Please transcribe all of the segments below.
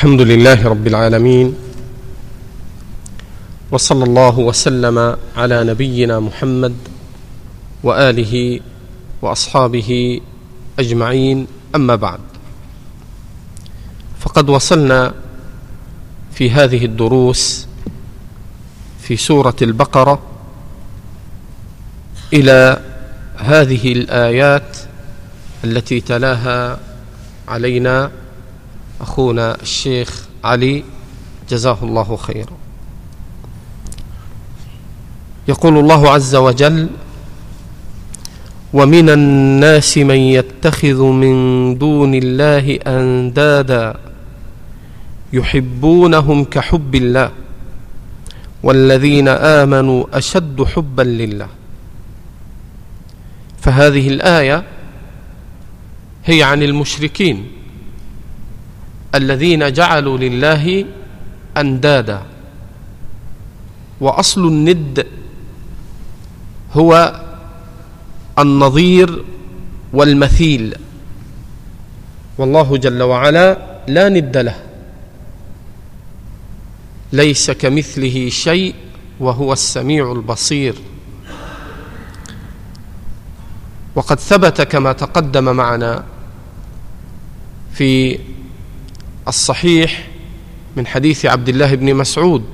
الحمد لله رب العالمين وصلى الله وسلم على نبينا محمد وآله وأصحابه أجمعين أما بعد. فقد وصلنا في هذه الدروس في سورة البقرة إلى هذه الآيات التي تلاها علينا أخونا الشيخ علي جزاه الله خيرا. يقول الله عز وجل ومن الناس من يتخذ من دون الله أندادا يحبونهم كحب الله والذين آمنوا أشد حبا لله. فهذه الآية هي عن المشركين. الذين جعلوا لله أندادا. وأصل الند هو النظير والمثيل. والله جل وعلا لا ند له. ليس كمثله شيء وهو السميع البصير. وقد ثبت كما تقدم معنا في الصحيح من حديث عبد الله بن مسعود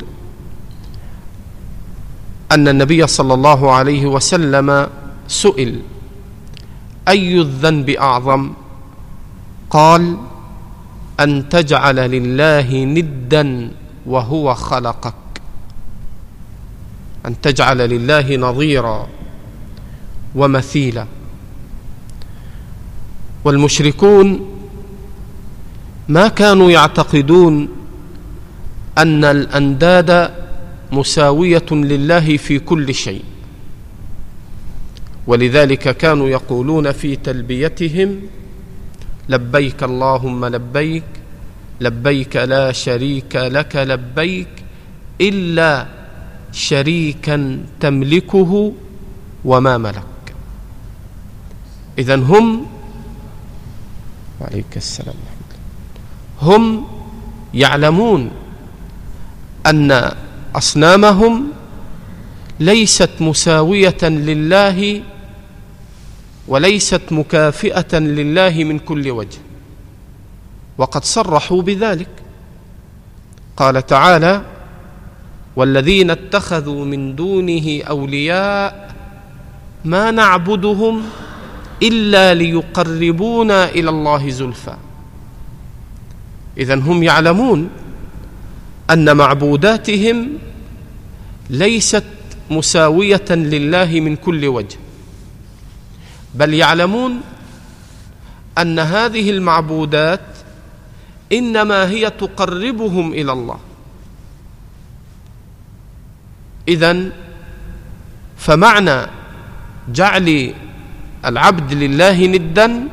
أن النبي صلى الله عليه وسلم سئل أي الذنب أعظم؟ قال أن تجعل لله ندا وهو خلقك. أن تجعل لله نظيرا ومثيلا. والمشركون ما كانوا يعتقدون أن الأنداد مساوية لله في كل شيء. ولذلك كانوا يقولون في تلبيتهم لبيك اللهم لبيك لبيك لا شريك لك لبيك إلا شريكا تملكه وما ملك. اذا هم وعليك السلام. هم يعلمون أن أصنامهم ليست مساوية لله وليست مكافئة لله من كل وجه وقد صرحوا بذلك. قال تعالى والذين اتخذوا من دونه أولياء ما نعبدهم إلا ليقربونا إلى الله زلفى. اذا هم يعلمون أن معبوداتهم ليست مساوية لله من كل وجه بل يعلمون أن هذه المعبودات إنما هي تقربهم إلى الله. اذا فمعنى جعل العبد لله ندا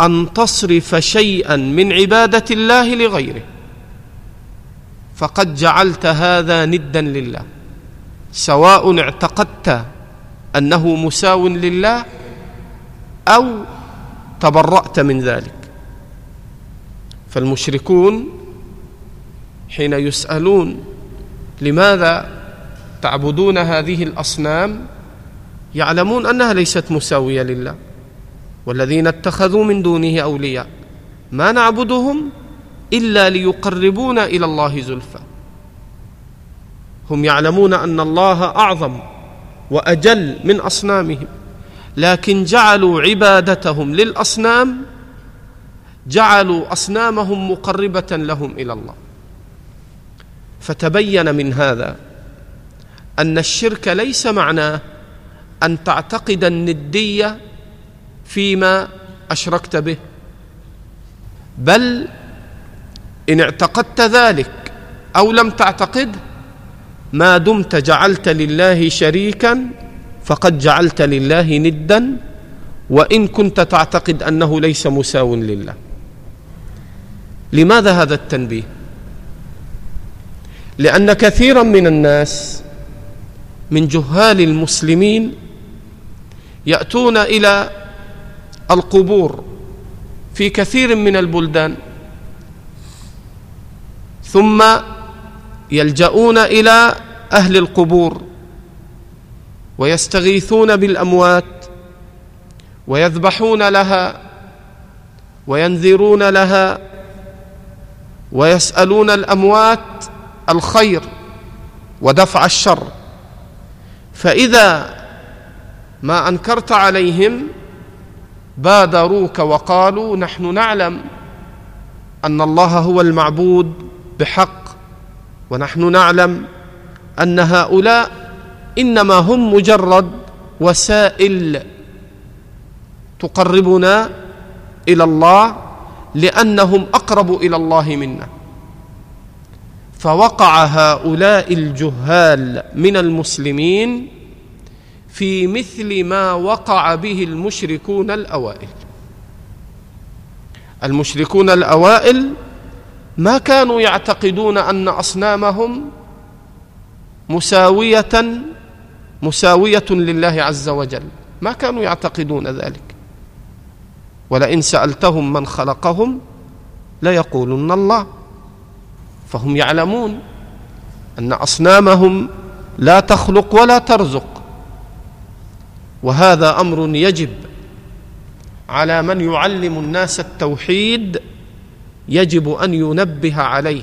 أن تصرف شيئا من عبادة الله لغيره. فقد جعلت هذا ندا لله سواء اعتقدت أنه مساو لله أو تبرأت من ذلك. فالمشركون حين يسألون لماذا تعبدون هذه الأصنام؟ يعلمون أنها ليست مساوية لله. والذين اتخذوا من دونه أولياء ما نعبدهم إلا ليقربونا إلى الله زلفى. هم يعلمون أن الله أعظم وأجل من أصنامهم لكن جعلوا عبادتهم للأصنام جعلوا أصنامهم مقربة لهم إلى الله. فتبين من هذا أن الشرك ليس معناه أن تعتقد الندية فيما أشركت به. بل إن اعتقدت ذلك أو لم تعتقده ما دمت جعلت لله شريكا فقد جعلت لله ندا وإن كنت تعتقد أنه ليس مساو لله. لماذا هذا التنبيه؟ لأن كثيرا من الناس من جهال المسلمين يأتون إلى القبور في كثير من البلدان. ثم يلجؤون إلى أهل القبور ويستغيثون بالأموات ويذبحون لها وينذرون لها ويسألون الأموات الخير ودفع الشر. فإذا ما أنكرت عليهم بادروك وقالوا نحن نعلم أن الله هو المعبود بحق ونحن نعلم أن هؤلاء إنما هم مجرد وسائل تقربنا إلى الله لأنهم أقرب إلى الله منا. فوقع هؤلاء الجهال من المسلمين في مثل ما وقع به المشركون الأوائل. المشركون الأوائل ما كانوا يعتقدون أن أصنامهم مساوية مساوية لله عز وجل. ما كانوا يعتقدون ذلك. ولئن سألتهم من خلقهم ليقولن الله. فهم يعلمون أن أصنامهم لا تخلق ولا ترزق. وهذا أمر يجب على من يعلم الناس التوحيد يجب أن ينبه عليه.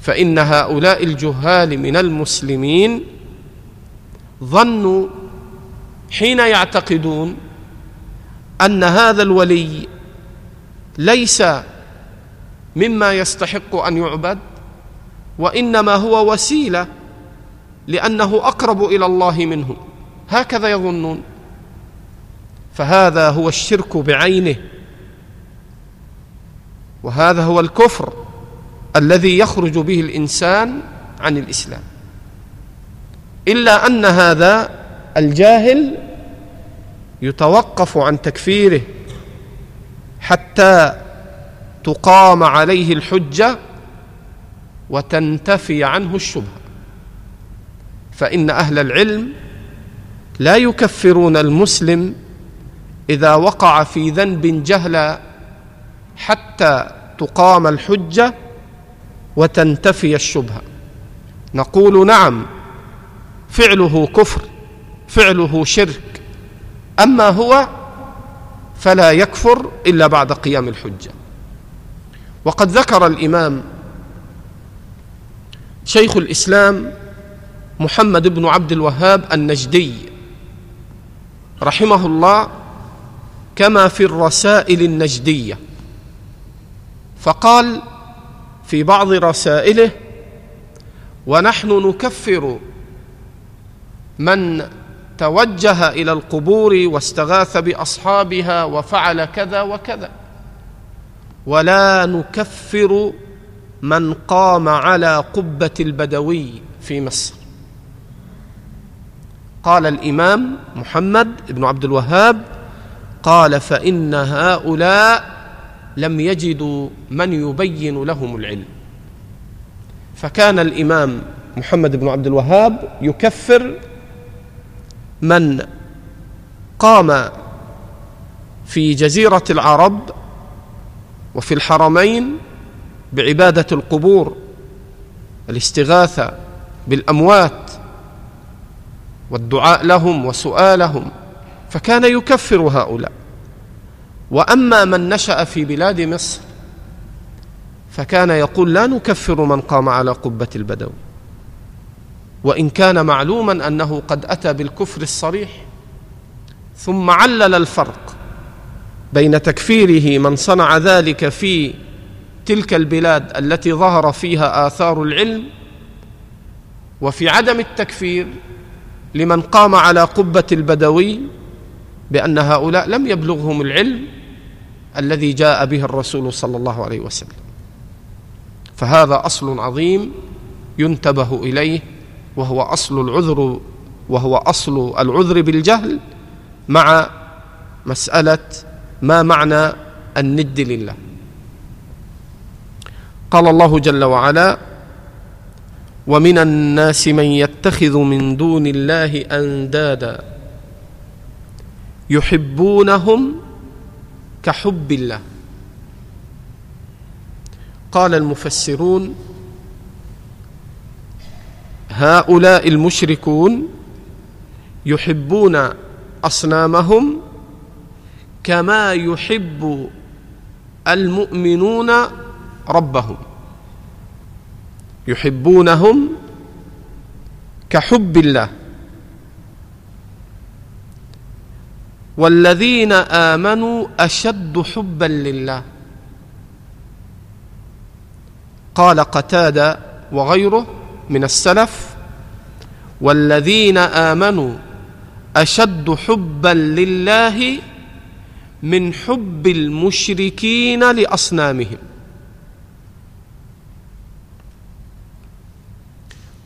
فإن هؤلاء الجهال من المسلمين ظنوا حين يعتقدون أن هذا الولي ليس مما يستحق أن يعبد وإنما هو وسيلة لأنه أقرب إلى الله منهم هكذا يظنون. فهذا هو الشرك بعينه. وهذا هو الكفر الذي يخرج به الإنسان عن الإسلام. إلا أن هذا الجاهل يتوقف عن تكفيره حتى تقام عليه الحجة وتنتفي عنه الشبهة. فإن أهل العلم لا يكفرون المسلم إذا وقع في ذنب جهلا حتى تقام الحجة وتنتفي الشبهة. نقول نعم فعله كفر فعله شرك. أما هو فلا يكفر إلا بعد قيام الحجة. وقد ذكر الإمام شيخ الإسلام محمد بن عبد الوهاب النجدي رحمه الله كما في الرسائل النجدية. فقال في بعض رسائله ونحن نكفر من توجه إلى القبور واستغاث بأصحابها وفعل كذا وكذا. ولا نكفر من قام على قبة البدوي في مصر. قال الإمام محمد بن عبد الوهاب قال فإن هؤلاء لم يجدوا من يبين لهم العلم. فكان الإمام محمد بن عبد الوهاب يكفر من قام في جزيرة العرب وفي الحرمين بعبادة القبور الاستغاثة بالأموات والدعاء لهم وسؤالهم فكان يكفر هؤلاء. وأما من نشأ في بلاد مصر فكان يقول لا نكفر من قام على قبة البدوي وإن كان معلوما أنه قد أتى بالكفر الصريح ثم علل الفرق بين تكفيره من صنع ذلك في تلك البلاد التي ظهر فيها آثار العلم وفي عدم التكفير لمن قام على قبة البدوي بأن هؤلاء لم يبلغهم العلم الذي جاء به الرسول صلى الله عليه وسلم. فهذا أصل عظيم ينتبه إليه وهو أصل العذر وهو أصل العذر بالجهل مع مسألة ما معنى الند لله. قال الله جل وعلا ومن الناس من يتخذ من دون الله أندادا يحبونهم كحب الله. قال المفسرون هؤلاء المشركون يحبون أصنامهم كما يحب المؤمنون ربهم. يحبونهم كحب الله. والذين آمنوا أشد حبا لله. قال قتادة وغيره من السلف والذين آمنوا أشد حبا لله من حب المشركين لأصنامهم.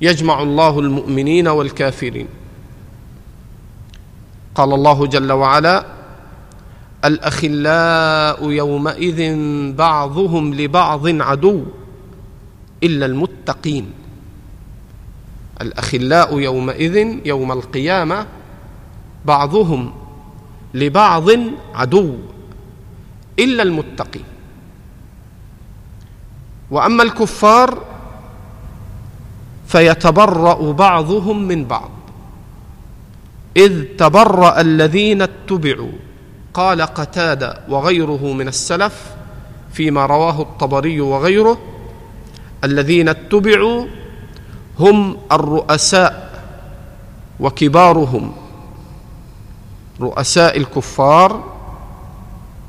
يجمع الله المؤمنين والكافرين. قال الله جل وعلا الأخلاء يومئذ بعضهم لبعض عدو إلا المتقين. الأخلاء يومئذ يوم القيامة بعضهم لبعض عدو إلا المتقين. وأما الكفار فيتبرأ بعضهم من بعض. إذ تبرأ الذين اتبعوا قال قتادة وغيره من السلف فيما رواه الطبري وغيره الذين اتبعوا هم الرؤساء وكبارهم رؤساء الكفار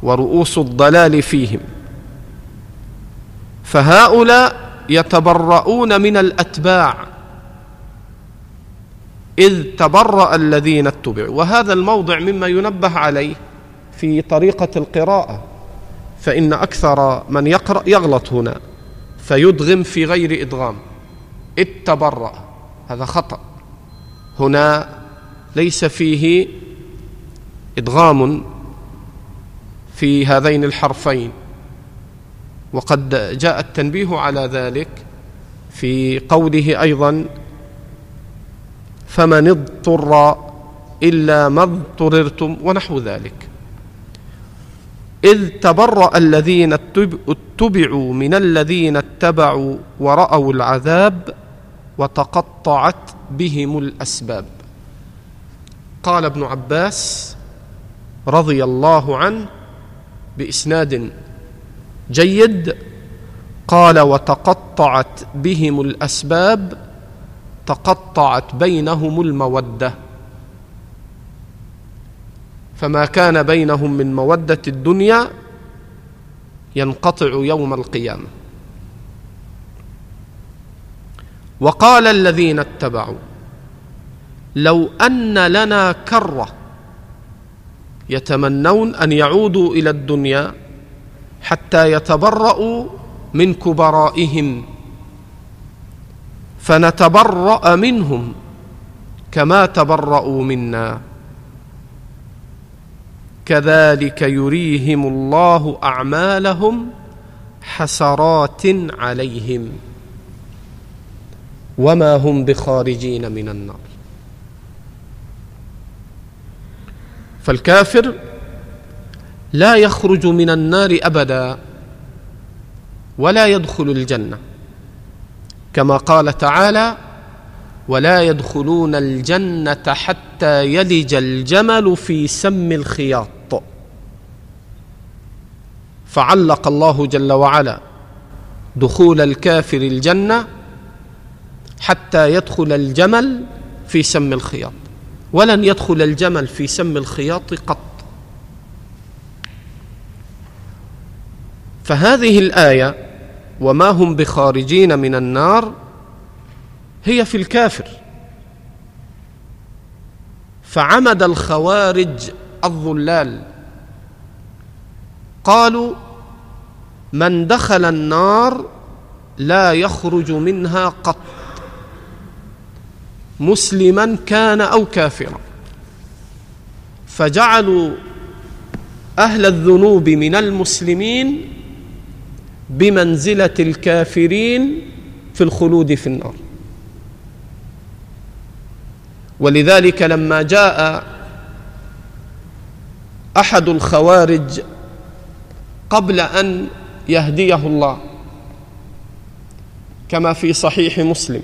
ورؤوس الضلال فيهم. فهؤلاء يتبرؤون من الأتباع إذ تبرأ الذين اتبعوا. وهذا الموضع مما ينبه عليه في طريقة القراءة فإن أكثر من يقرأ يغلط هنا فيدغم في غير إدغام. اتبرأ هذا خطأ. هنا ليس فيه إدغام في هذين الحرفين. وقد جاء التنبيه على ذلك في قوله أيضا فمن اضطر إلا ما اضطررتم ونحو ذلك. إذ تبرأ الذين اتبعوا من الذين اتبعوا ورأوا العذاب وتقطعت بهم الأسباب. قال ابن عباس رضي الله عنه بإسناد جيد. قال وتقطعت بهم الأسباب تقطعت بينهم المودة. فما كان بينهم من مودة الدنيا ينقطع يوم القيامة. وقال الذين اتبعوا لو أن لنا كرة يتمنون أن يعودوا إلى الدنيا حتى يتبرأوا من كبرائهم. فنتبرأ منهم كما تبرأوا منا. كذلك يريهم الله أعمالهم حسرات عليهم. وما هم بخارجين من النار. فالكافر لا يخرج من النار أبدا ولا يدخل الجنة. كما قال تعالى ولا يدخلون الجنة حتى يلج الجمل في سم الخياط. فعلق الله جل وعلا دخول الكافر الجنة حتى يدخل الجمل في سم الخياط. ولن يدخل الجمل في سم الخياط قط. فهذه الآية وما هم بخارجين من النار هي في الكافر. فعمد الخوارج الظلال. قالوا من دخل النار لا يخرج منها قط. مسلما كان أو كافرا. فجعلوا أهل الذنوب من المسلمين بمنزلة الكافرين في الخلود في النار. ولذلك لما جاء أحد الخوارج قبل أن يهديه الله كما في صحيح مسلم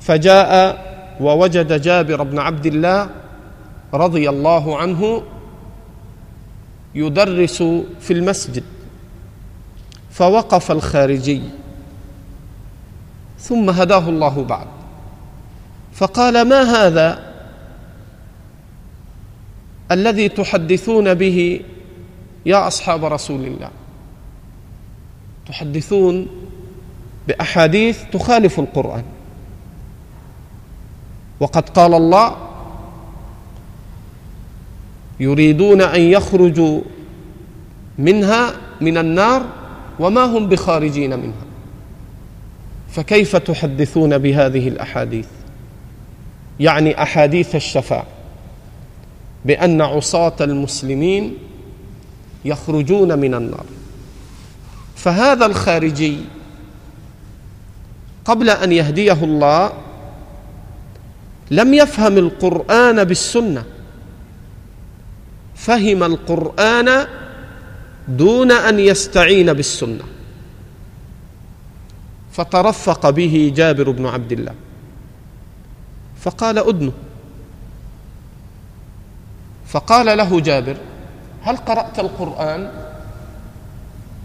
فجاء ووجد جابر بن عبد الله رضي الله عنه يدرس في المسجد. فوقف الخارجي. ثم هداه الله بعد. فقال ما هذا الذي تحدثون به يا أصحاب رسول الله؟ تحدثون بأحاديث تخالف القرآن. وقد قال الله يريدون أن يخرجوا منها من النار وما هم بخارجين منها. فكيف تحدثون بهذه الأحاديث؟ يعني أحاديث الشفاعة بأن عصاة المسلمين يخرجون من النار. فهذا الخارجي قبل أن يهديه الله لم يفهم القرآن بالسنة. فهم القرآن دون أن يستعين بالسنة. فترفق به جابر بن عبد الله. فقال ادنه فقال له جابر هل قرأت القرآن؟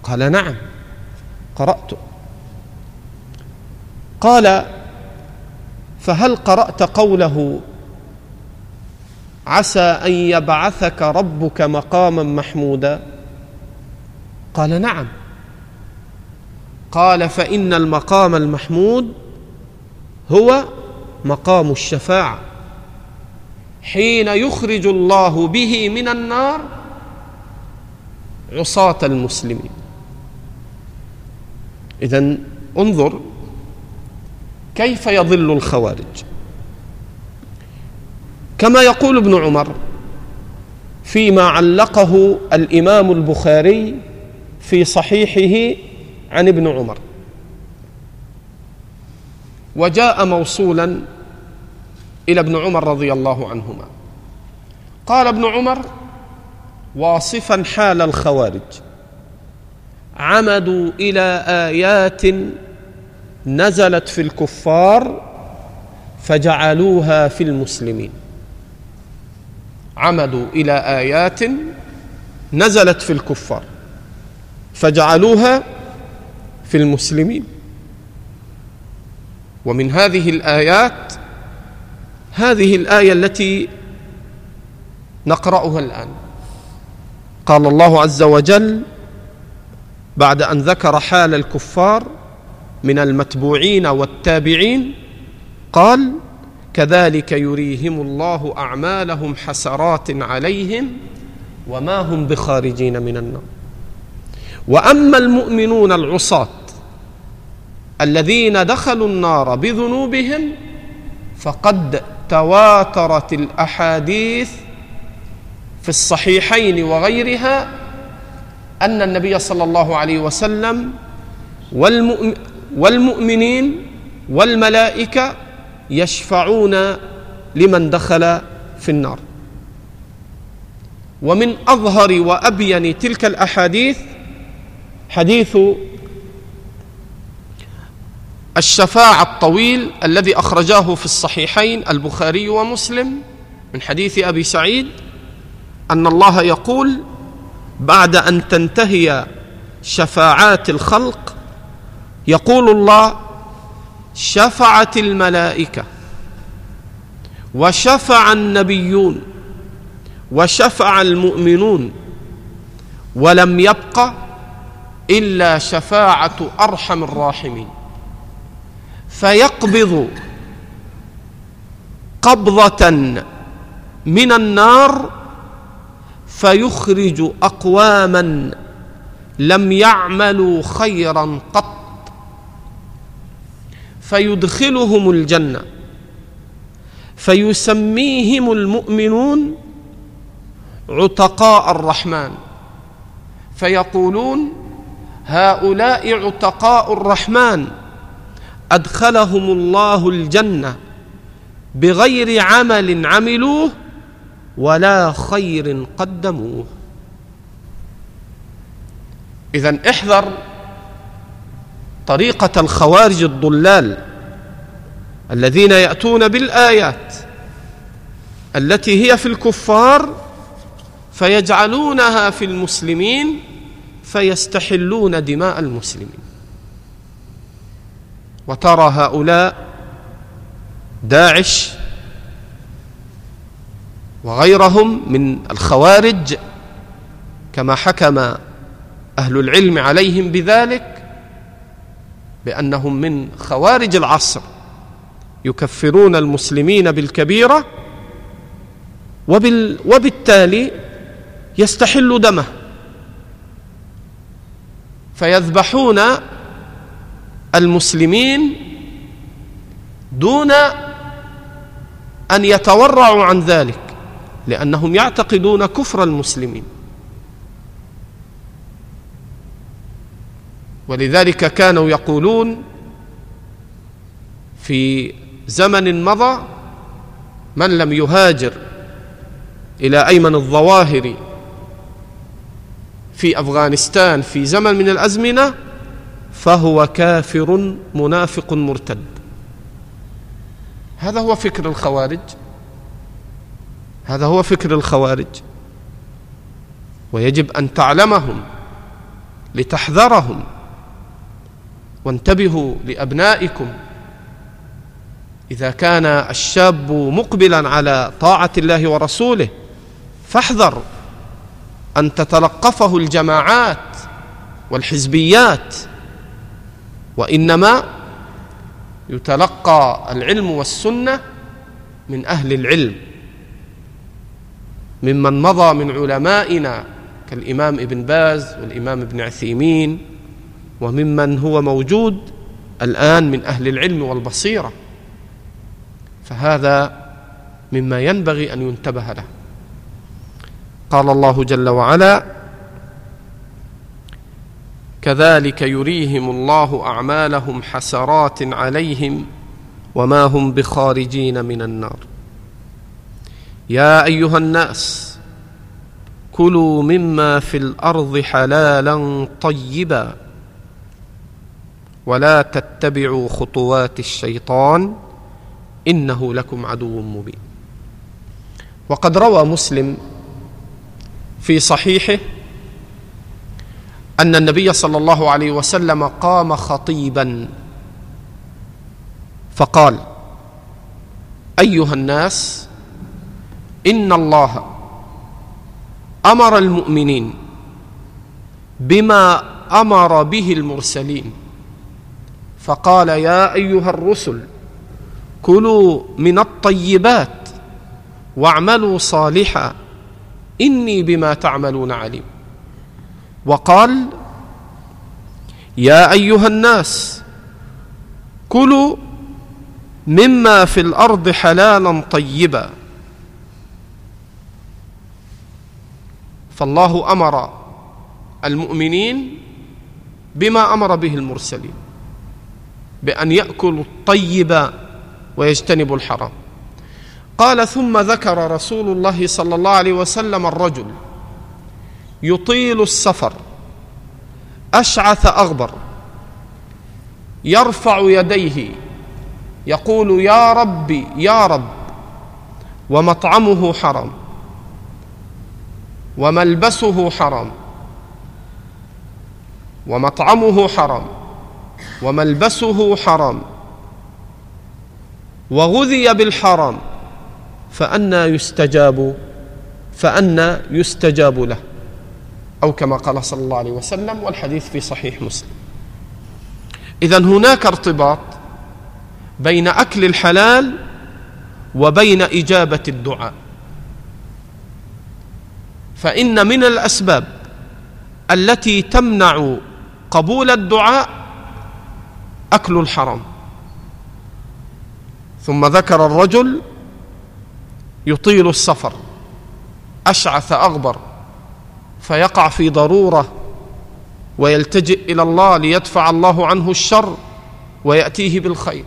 قال نعم قراته قال فهل قرأت قوله عسى أن يبعثك ربك مقاما محمودا؟ قال نعم. قال فإن المقام المحمود هو مقام الشفاعة. حين يخرج الله به من النار عصاة المسلمين. اذا انظر كيف يضل الخوارج. كما يقول ابن عمر فيما علقه الإمام البخاري في صحيحه عن ابن عمر. وجاء موصولا إلى ابن عمر رضي الله عنهما. قال ابن عمر واصفا حال الخوارج. عمدوا إلى آيات نزلت في الكفار فجعلوها في المسلمين. عمدوا إلى آيات نزلت في الكفار. فجعلوها في المسلمين. ومن هذه الآيات هذه الآية التي نقرأها الآن. قال الله عز وجل بعد أن ذكر حال الكفار من المتبوعين والتابعين قال كذلك يريهم الله أعمالهم حسرات عليهم وما هم بخارجين من النار. وأما المؤمنون العصاة الذين دخلوا النار بذنوبهم فقد تواترت الأحاديث في الصحيحين وغيرها أن النبي صلى الله عليه وسلم والمؤمنين والملائكة يشفعون لمن دخل في النار. ومن أظهر وأبين تلك الأحاديث حديث الشفاعة الطويل الذي أخرجاه في الصحيحين البخاري ومسلم من حديث أبي سعيد أن الله يقول بعد أن تنتهي شفاعات الخلق يقول الله شفعت الملائكة وشفع النبيون وشفع المؤمنون ولم يبق إلا شفاعة أرحم الراحمين. فيقبض قبضة من النار فيخرج أقواما لم يعملوا خيرا قط. فيدخلهم الجنة فيسميهم المؤمنون عتقاء الرحمن. فيقولون هؤلاء عتقاء الرحمن أدخلهم الله الجنة بغير عمل عملوه ولا خير قدموه. اذا احذر طريقة الخوارج الضلال الذين يأتون بالآيات التي هي في الكفار فيجعلونها في المسلمين فيستحلون دماء المسلمين. وترى هؤلاء داعش وغيرهم من الخوارج كما حكم أهل العلم عليهم بذلك بأنهم من خوارج العصر يكفرون المسلمين بالكبيرة وبالتالي يستحل دمه. فيذبحون المسلمين دون أن يتورعوا عن ذلك لأنهم يعتقدون كفر المسلمين. ولذلك كانوا يقولون في زمن مضى من لم يهاجر إلى أيمن الظواهر في أفغانستان في زمن من الأزمنة فهو كافر منافق مرتد. هذا هو فكر الخوارج. هذا هو فكر الخوارج. ويجب أن تعلمهم لتحذرهم. وانتبهوا لأبنائكم. إذا كان الشاب مقبلا على طاعة الله ورسوله فاحذر. أن تتلقفه الجماعات والحزبيات وإنما يتلقى العلم والسنة من أهل العلم ممن مضى من علمائنا كالإمام ابن باز والإمام ابن عثيمين وممن هو موجود الآن من أهل العلم والبصيرة. فهذا مما ينبغي أن ينتبه له. قال الله جل وعلا كذلك يريهم الله أعمالهم حسرات عليهم وما هم بخارجين من النار. يا أيها الناس كلوا مما في الأرض حلالا طيبا ولا تتبعوا خطوات الشيطان إنه لكم عدو مبين. وقد روى مسلم في صحيحه أن النبي صلى الله عليه وسلم قام خطيبا. فقال أيها الناس إن الله أمر المؤمنين بما أمر به المرسلين. فقال يا أيها الرسل كلوا من الطيبات واعملوا صالحا. إني بما تعملون عليم. وقال يا أيها الناس كلوا مما في الأرض حلالا طيبا. فالله أمر المؤمنين بما أمر به المرسلين بأن يأكلوا الطيب ويجتنبوا الحرام. قال ثم ذكر رسول الله صلى الله عليه وسلم الرجل يطيل السفر أشعث أغبر يرفع يديه يقول يا ربي يا رب ومطعمه حرام وملبسه حرام ومطعمه حرام وملبسه حرام وغذي بالحرام. فأنى يستجاب فأنى يستجاب له. أو كما قال صلى الله عليه وسلم والحديث في صحيح مسلم. إذا هناك ارتباط بين أكل الحلال وبين إجابة الدعاء. فإن من الأسباب التي تمنع قبول الدعاء أكل الحرام. ثم ذكر الرجل يطيل السفر أشعث أغبر فيقع في ضرورة ويلتجئ إلى الله ليدفع الله عنه الشر ويأتيه بالخير.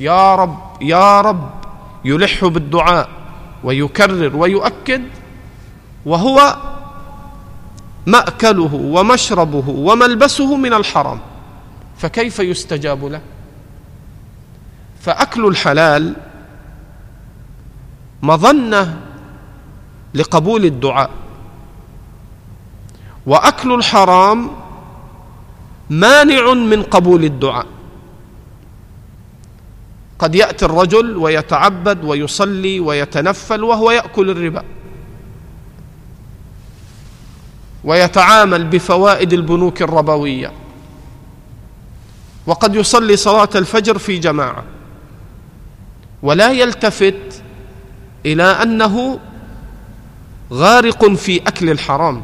يا رب يا رب يلح بالدعاء ويكرر ويؤكد وهو مأكله ومشربه وملبسه من الحرام. فكيف يستجاب له؟ فأكل الحلال مظنة لقبول الدعاء. وأكل الحرام مانع من قبول الدعاء. قد يأتي الرجل ويتعبد ويصلي ويتنفل وهو يأكل الربا. ويتعامل بفوائد البنوك الربوية. وقد يصلي صلاة الفجر في جماعة. ولا يلتفت إلى أنه غارق في أكل الحرام.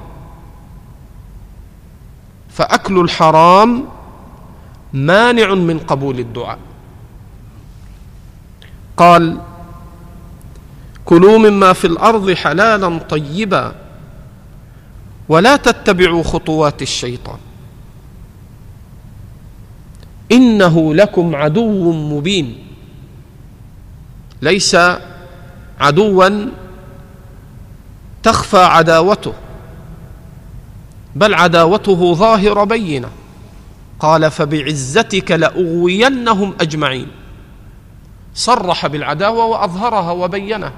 فأكل الحرام مانع من قبول الدعاء. قال كلوا مما في الأرض حلالا طيبا ولا تتبعوا خطوات الشيطان. إنه لكم عدو مبين. ليس عدوا تخفى عداوته بل عداوته ظاهره بينة. قال فبعزتك لأغوينهم أجمعين. صرح بالعداوة وأظهرها وبينها.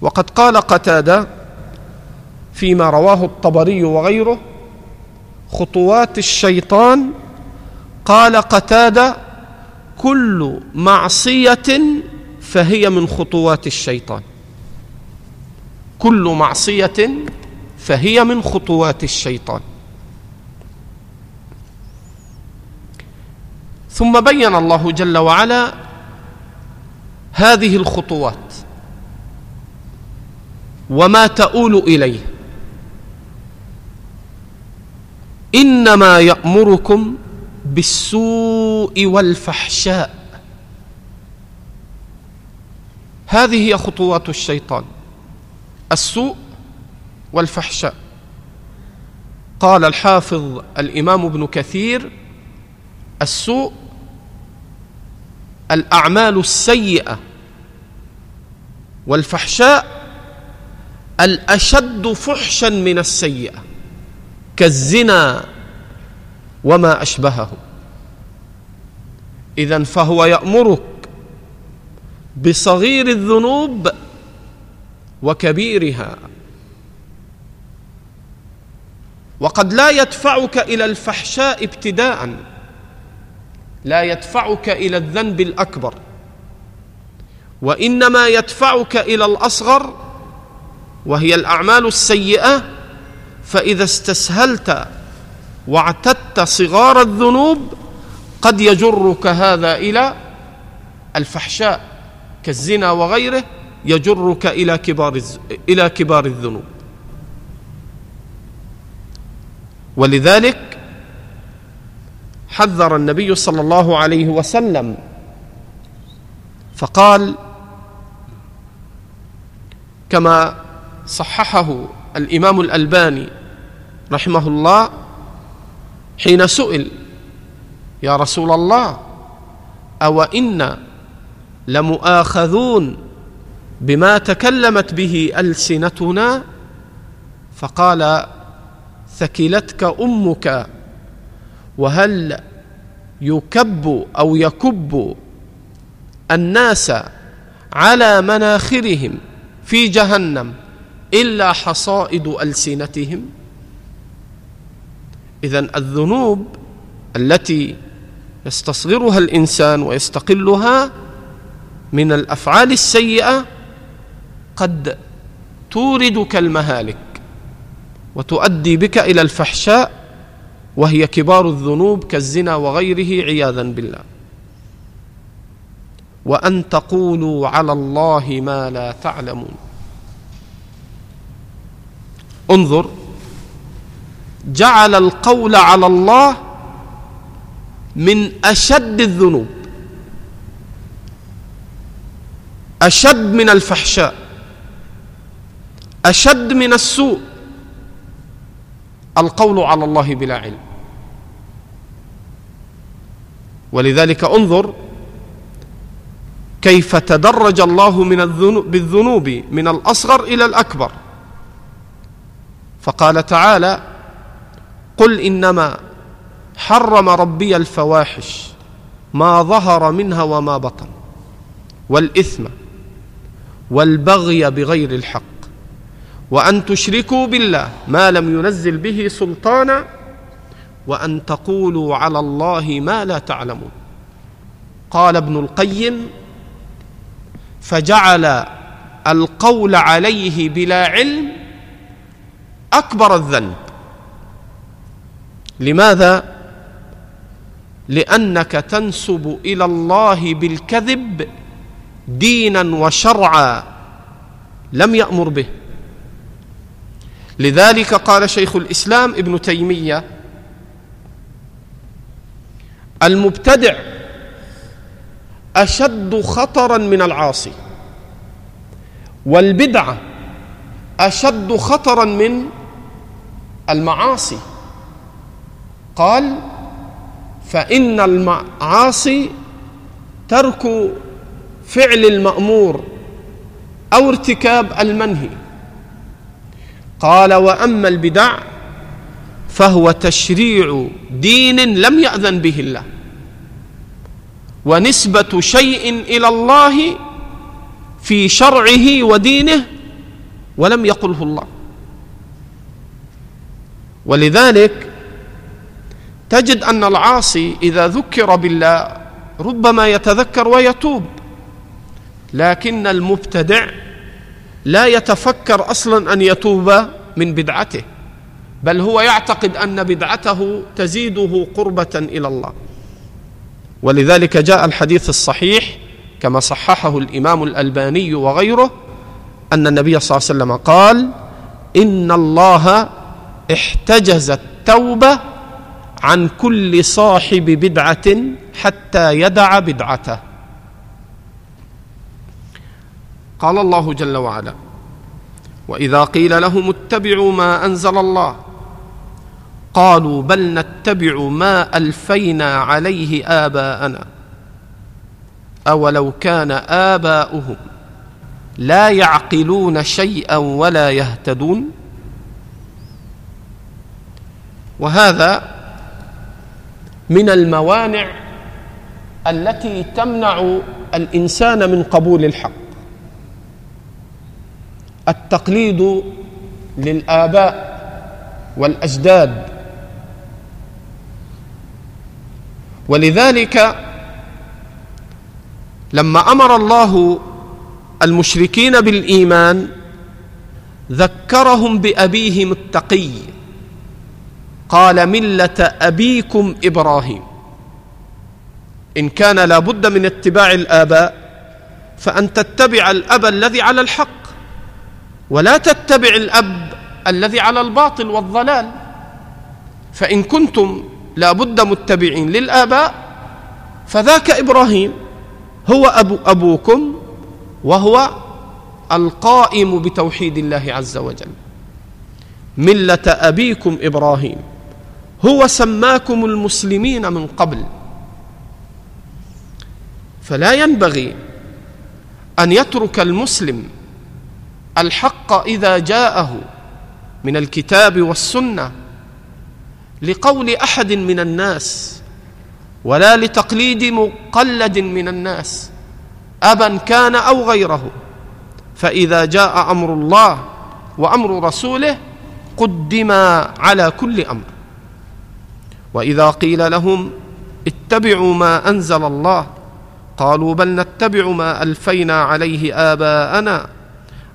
وقد قال قتادة فيما رواه الطبري وغيره خطوات الشيطان. قال قتادة كل معصية فهي من خطوات الشيطان. كل معصية فهي من خطوات الشيطان. ثم بين الله جل وعلا هذه الخطوات. وما تؤول إليه. إنما يأمركم بالسوء والفحشاء. هذه هي خطوات الشيطان السوء والفحشاء. قال الحافظ الإمام ابن كثير السوء الأعمال السيئة والفحشاء الأشد فحشا من السيئة كالزنا وما أشبهه. اذا فهو يأمرك بصغير الذنوب وكبيرها. وقد لا يدفعك إلى الفحشاء ابتداء لا يدفعك إلى الذنب الأكبر. وإنما يدفعك إلى الأصغر وهي الأعمال السيئة فإذا استسهلت واعتدت صغار الذنوب قد يجرك هذا إلى الفحشاء. كالزنا وغيره يجرك إلى كبار إلى كبار الذنوب. ولذلك حذر النبي صلى الله عليه وسلم فقال كما صححه الإمام الألباني رحمه الله حين سئل يا رسول الله أو أنا لمؤاخذون بما تكلمت به ألسنتنا فقال ثكلتك أمك وهل يكب أو يكب الناس على مناخرهم في جهنم إلا حصائد ألسنتهم؟ اذا الذنوب التي يستصغرها الإنسان ويستقلها من الأفعال السيئة قد توردك المهالك وتؤدي بك إلى الفحشاء وهي كبار الذنوب كالزنا وغيره عياذا بالله. وأن تقولوا على الله ما لا تعلمون. انظر جعل القول على الله من أشد الذنوب. أشد من الفحشاء أشد من السوء. القول على الله بلا علم. ولذلك انظر كيف تدرج الله من الذنوب بالذنوب من الأصغر إلى الأكبر. فقال تعالى قل إنما حرم ربي الفواحش ما ظهر منها وما بطن والإثم. والبغي بغير الحق. وأن تشركوا بالله ما لم ينزل به سلطانا وأن تقولوا على الله ما لا تعلمون. قال ابن القيم فجعل القول عليه بلا علم أكبر الذنب. لماذا؟ لأنك تنسب إلى الله بالكذب دينا وشرعا لم يأمر به. لذلك قال شيخ الإسلام ابن تيمية المبتدع أشد خطرا من العاصي والبدعه أشد خطرا من المعاصي. قال فإن المعاصي ترك فعل المأمور أو ارتكاب المنهي. قال وأما البدع فهو تشريع دين لم يأذن به الله ونسبة شيء إلى الله في شرعه ودينه ولم يقله الله. ولذلك تجد أن العاصي إذا ذكر بالله ربما يتذكر ويتوب. لكن المبتدع لا يتفكر أصلا أن يتوب من بدعته بل هو يعتقد أن بدعته تزيده قربة إلى الله. ولذلك جاء الحديث الصحيح كما صححه الإمام الألباني وغيره أن النبي صلى الله عليه وسلم قال إن الله احتجز التوبة عن كل صاحب بدعة حتى يدع بدعته. قال الله جل وعلا وإذا قيل لهم اتبعوا ما أنزل الله قالوا بل نتبع ما ألفينا عليه آباءنا أولو كان آباؤهم لا يعقلون شيئا ولا يهتدون وهذا من الموانع التي تمنع الإنسان من قبول الحق. التقليد للآباء والأجداد. ولذلك لما أمر الله المشركين بالإيمان ذكرهم بابيهم التقي قال ملة أبيكم إبراهيم. إن كان لابد من اتباع الآباء فأن تتبع الأب الذي على الحق. ولا تتبع الأب الذي على الباطل والضلال. فإن كنتم لابد متبعين للآباء فذاك إبراهيم هو أبو أبوكم وهو القائم بتوحيد الله عز وجل. ملة أبيكم إبراهيم هو سماكم المسلمين من قبل. فلا ينبغي أن يترك المسلم الحق إذا جاءه من الكتاب والسنة لقول أحد من الناس ولا لتقليد مقلد من الناس أبا كان أو غيره. فإذا جاء أمر الله وأمر رسوله قدم على كل أمر. وإذا قيل لهم اتبعوا ما أنزل الله قالوا بل نتبع ما ألفينا عليه آباءنا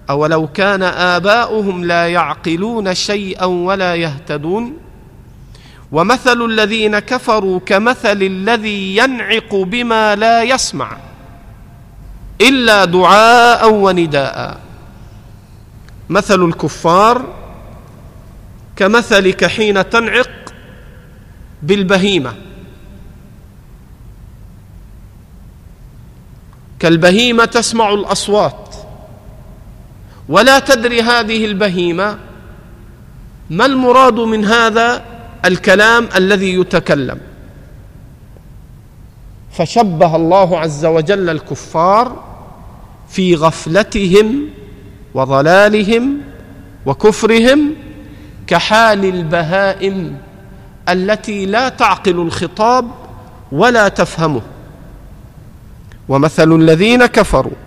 أولو كان آباؤهم لا يعقلون شيئا ولا يهتدون؟ ومثل الذين كفروا كمثل الذي ينعق بما لا يسمع إلا دعاء ونداء. مثل الكفار كمثلك حين تنعق بالبهيمة. كالبهيمة تسمع الأصوات. ولا تدري هذه البهيمة ما المراد من هذا الكلام الذي يتكلم؟ فشبه الله عز وجل الكفار في غفلتهم وضلالهم وكفرهم كحال البهائم التي لا تعقل الخطاب ولا تفهمه. ومثل الذين كفروا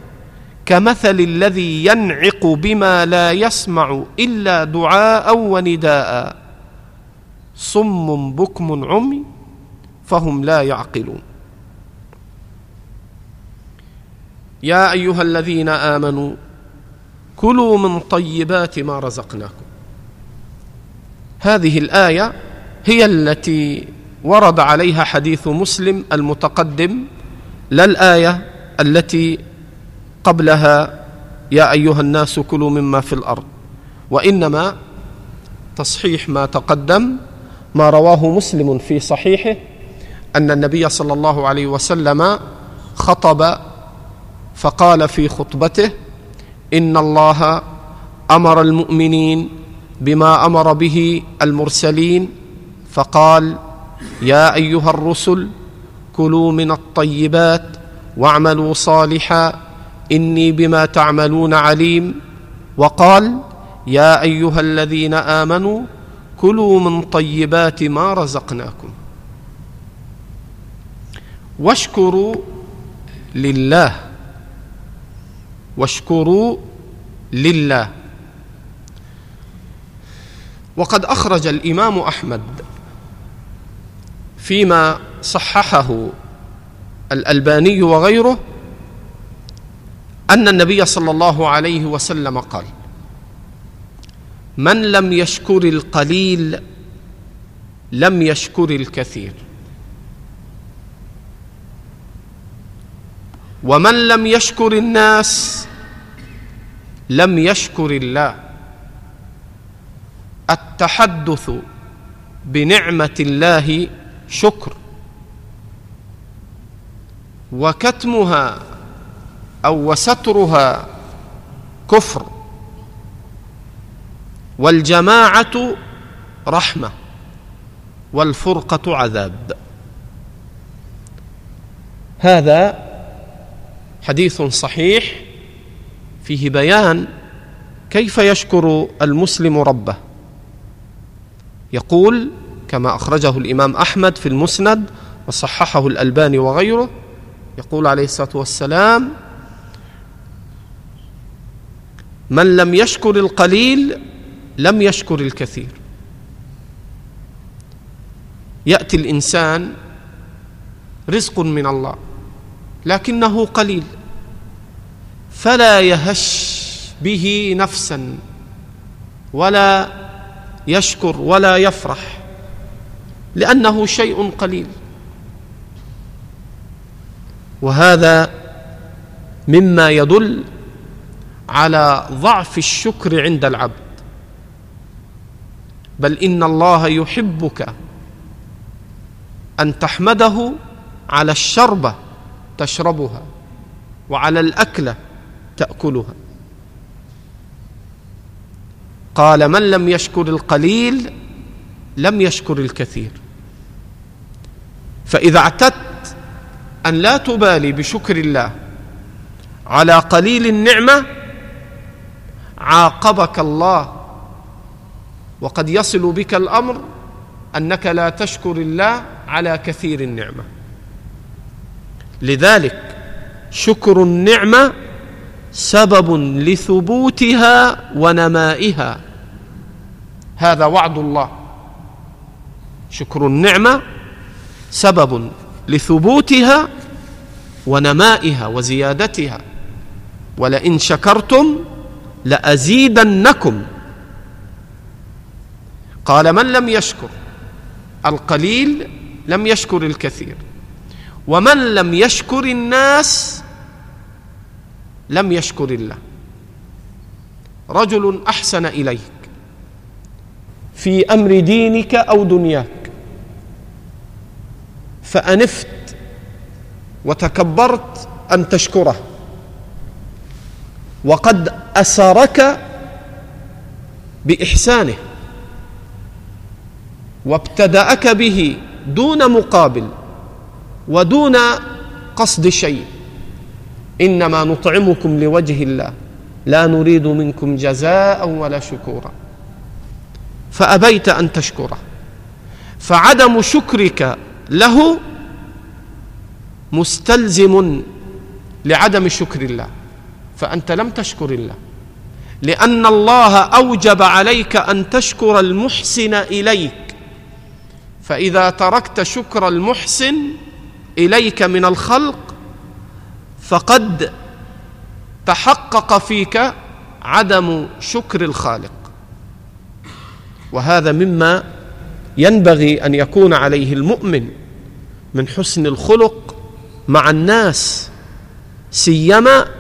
كمثل الذي ينعق بما لا يسمع إلا دعاء ونداء. صم بكم عمي فهم لا يعقلون. يا أيها الذين آمنوا كلوا من طيبات ما رزقناكم. هذه الآية هي التي ورد عليها حديث مسلم المتقدم لا الآية التي قبلها يا أيها الناس كلوا مما في الأرض وإنما تصحيح ما تقدم ما رواه مسلم في صحيحه أن النبي صلى الله عليه وسلم خطب فقال في خطبته إن الله أمر المؤمنين بما أمر به المرسلين فقال يا أيها الرسل كلوا من الطيبات واعملوا صالحا إني بما تعملون عليم. وقال يا أيها الذين آمنوا كلوا من طيبات ما رزقناكم. واشكروا لله. واشكروا لله. وقد أخرج الإمام أحمد فيما صححه الألباني وغيره أن النبي صلى الله عليه وسلم قال من لم يشكر القليل لم يشكر الكثير. ومن لم يشكر الناس لم يشكر الله. التحدث بنعمة الله شكر وكتمها أو وسترها كفر. والجماعة رحمة والفرقة عذاب. هذا حديث صحيح فيه بيان كيف يشكر المسلم ربه. يقول كما أخرجه الإمام أحمد في المسند وصححه الألباني وغيره يقول عليه الصلاة والسلام من لم يشكر القليل لم يشكر الكثير. يأتي الإنسان رزق من الله لكنه قليل فلا يهش به نفسا ولا يشكر ولا يفرح لأنه شيء قليل. وهذا مما يدل على ضعف الشكر عند العبد. بل إن الله يحبك أن تحمده على الشربه تشربها وعلى الاكله تأكلها. قال من لم يشكر القليل لم يشكر الكثير. فإذا اعتدت أن لا تبالي بشكر الله على قليل النعمة عاقبك الله وقد يصل بك الأمر أنك لا تشكر الله على كثير النعمة. لذلك شكر النعمة سبب لثبوتها ونمائها. هذا وعد الله. شكر النعمة سبب لثبوتها ونمائها وزيادتها. ولئن شكرتم لأزيدنكم. قال من لم يشكر؟ القليل لم يشكر الكثير. ومن لم يشكر الناس لم يشكر الله. رجل أحسن إليك. في أمر دينك أو دنياك. فأنفت وتكبرت أن تشكره. وقد أسرك بإحسانه وابتدأك به دون مقابل ودون قصد شيء. إنما نطعمكم لوجه الله لا نريد منكم جزاء ولا شكورا. فأبيت أن تشكره. فعدم شكرك له مستلزم لعدم شكر الله. فأنت لم تشكر الله. لأن الله أوجب عليك أن تشكر المحسن إليك. فإذا تركت شكر المحسن إليك من الخلق فقد تحقق فيك عدم شكر الخالق. وهذا مما ينبغي أن يكون عليه المؤمن من حسن الخلق مع الناس سيما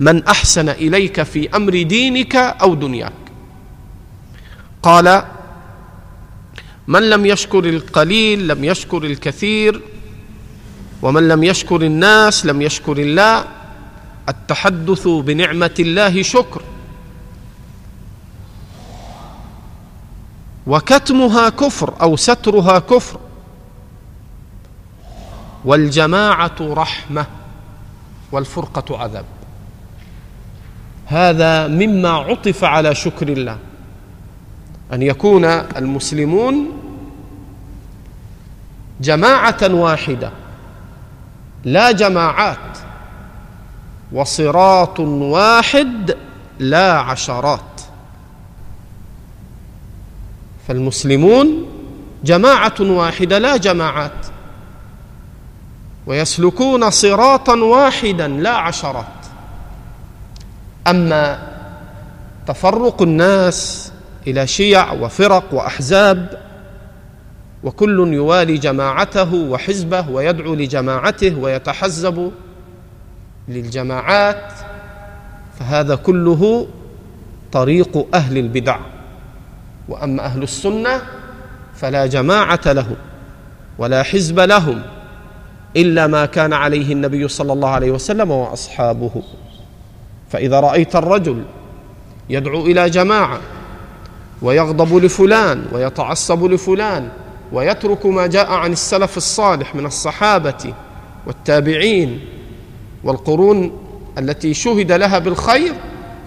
من أحسن إليك في أمر دينك أو دنياك. قال من لم يشكر القليل لم يشكر الكثير ومن لم يشكر الناس لم يشكر الله التحدث بنعمة الله شكر. وكتمها كفر أو سترها كفر. والجماعة رحمة والفرقة عذاب. هذا مما عطف على شكر الله. أن يكون المسلمون جماعة واحدة لا جماعات وصراط واحد لا عشرات. فالمسلمون جماعة واحدة لا جماعات ويسلكون صراطا واحدا لا عشرات. أما تفرق الناس إلى شيع وفرق وأحزاب وكل يوالي جماعته وحزبه ويدعو لجماعته ويتحزب للجماعات فهذا كله طريق أهل البدع. وأما أهل السنة فلا جماعة لهم ولا حزب لهم إلا ما كان عليه النبي صلى الله عليه وسلم وأصحابه. فإذا رأيت الرجل يدعو إلى جماعة ويغضب لفلان ويتعصب لفلان ويترك ما جاء عن السلف الصالح من الصحابة والتابعين والقرون التي شهد لها بالخير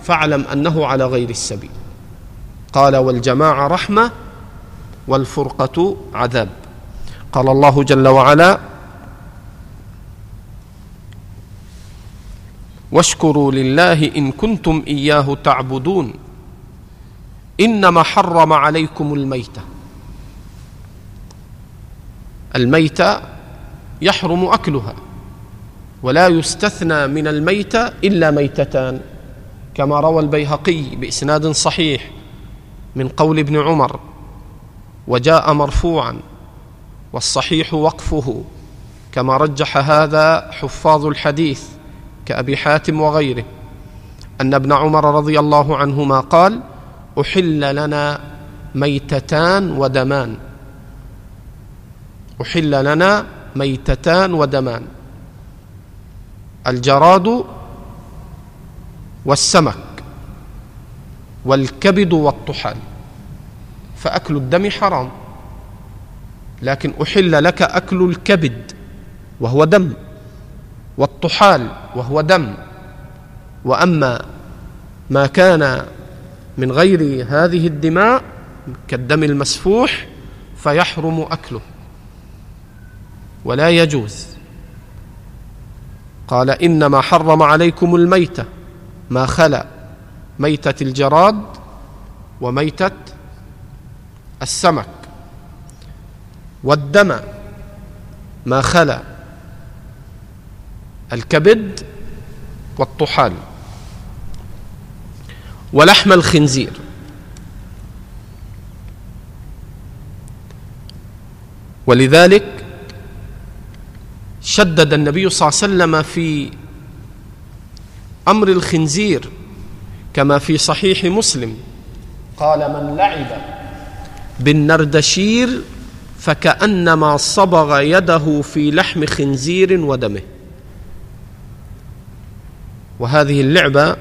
فاعلم أنه على غير السبيل. قال والجماعة رحمة والفرقة عذاب. قال الله جل وعلا واشكروا لله إن كنتم إياه تعبدون. إنما حرم عليكم الميتة. الميتة يحرم أكلها ولا يستثنى من الميتة إلا ميتتان. كما روى البيهقي بإسناد صحيح من قول ابن عمر وجاء مرفوعا والصحيح وقفه. كما رجح هذا حفاظ الحديث. كأبي حاتم وغيره. أن ابن عمر رضي الله عنهما قال أحل لنا ميتتان ودمان. أحل لنا ميتتان ودمان. الجراد والسمك والكبد والطحال. فأكل الدم حرام لكن أحل لك أكل الكبد وهو دم. والطحال وهو دم. وأما ما كان من غير هذه الدماء كالدم المسفوح فيحرم أكله. ولا يجوز. قال إنما حرم عليكم الميتة ما خلا ميتة الجراد وميتة السمك. والدم ما خلا. الكبد والطحال ولحم الخنزير. ولذلك شدد النبي صلى الله عليه وسلم في أمر الخنزير كما في صحيح مسلم. قال من لعب بالنردشير فكأنما صبغ يده في لحم خنزير ودمه. وهذه اللعبة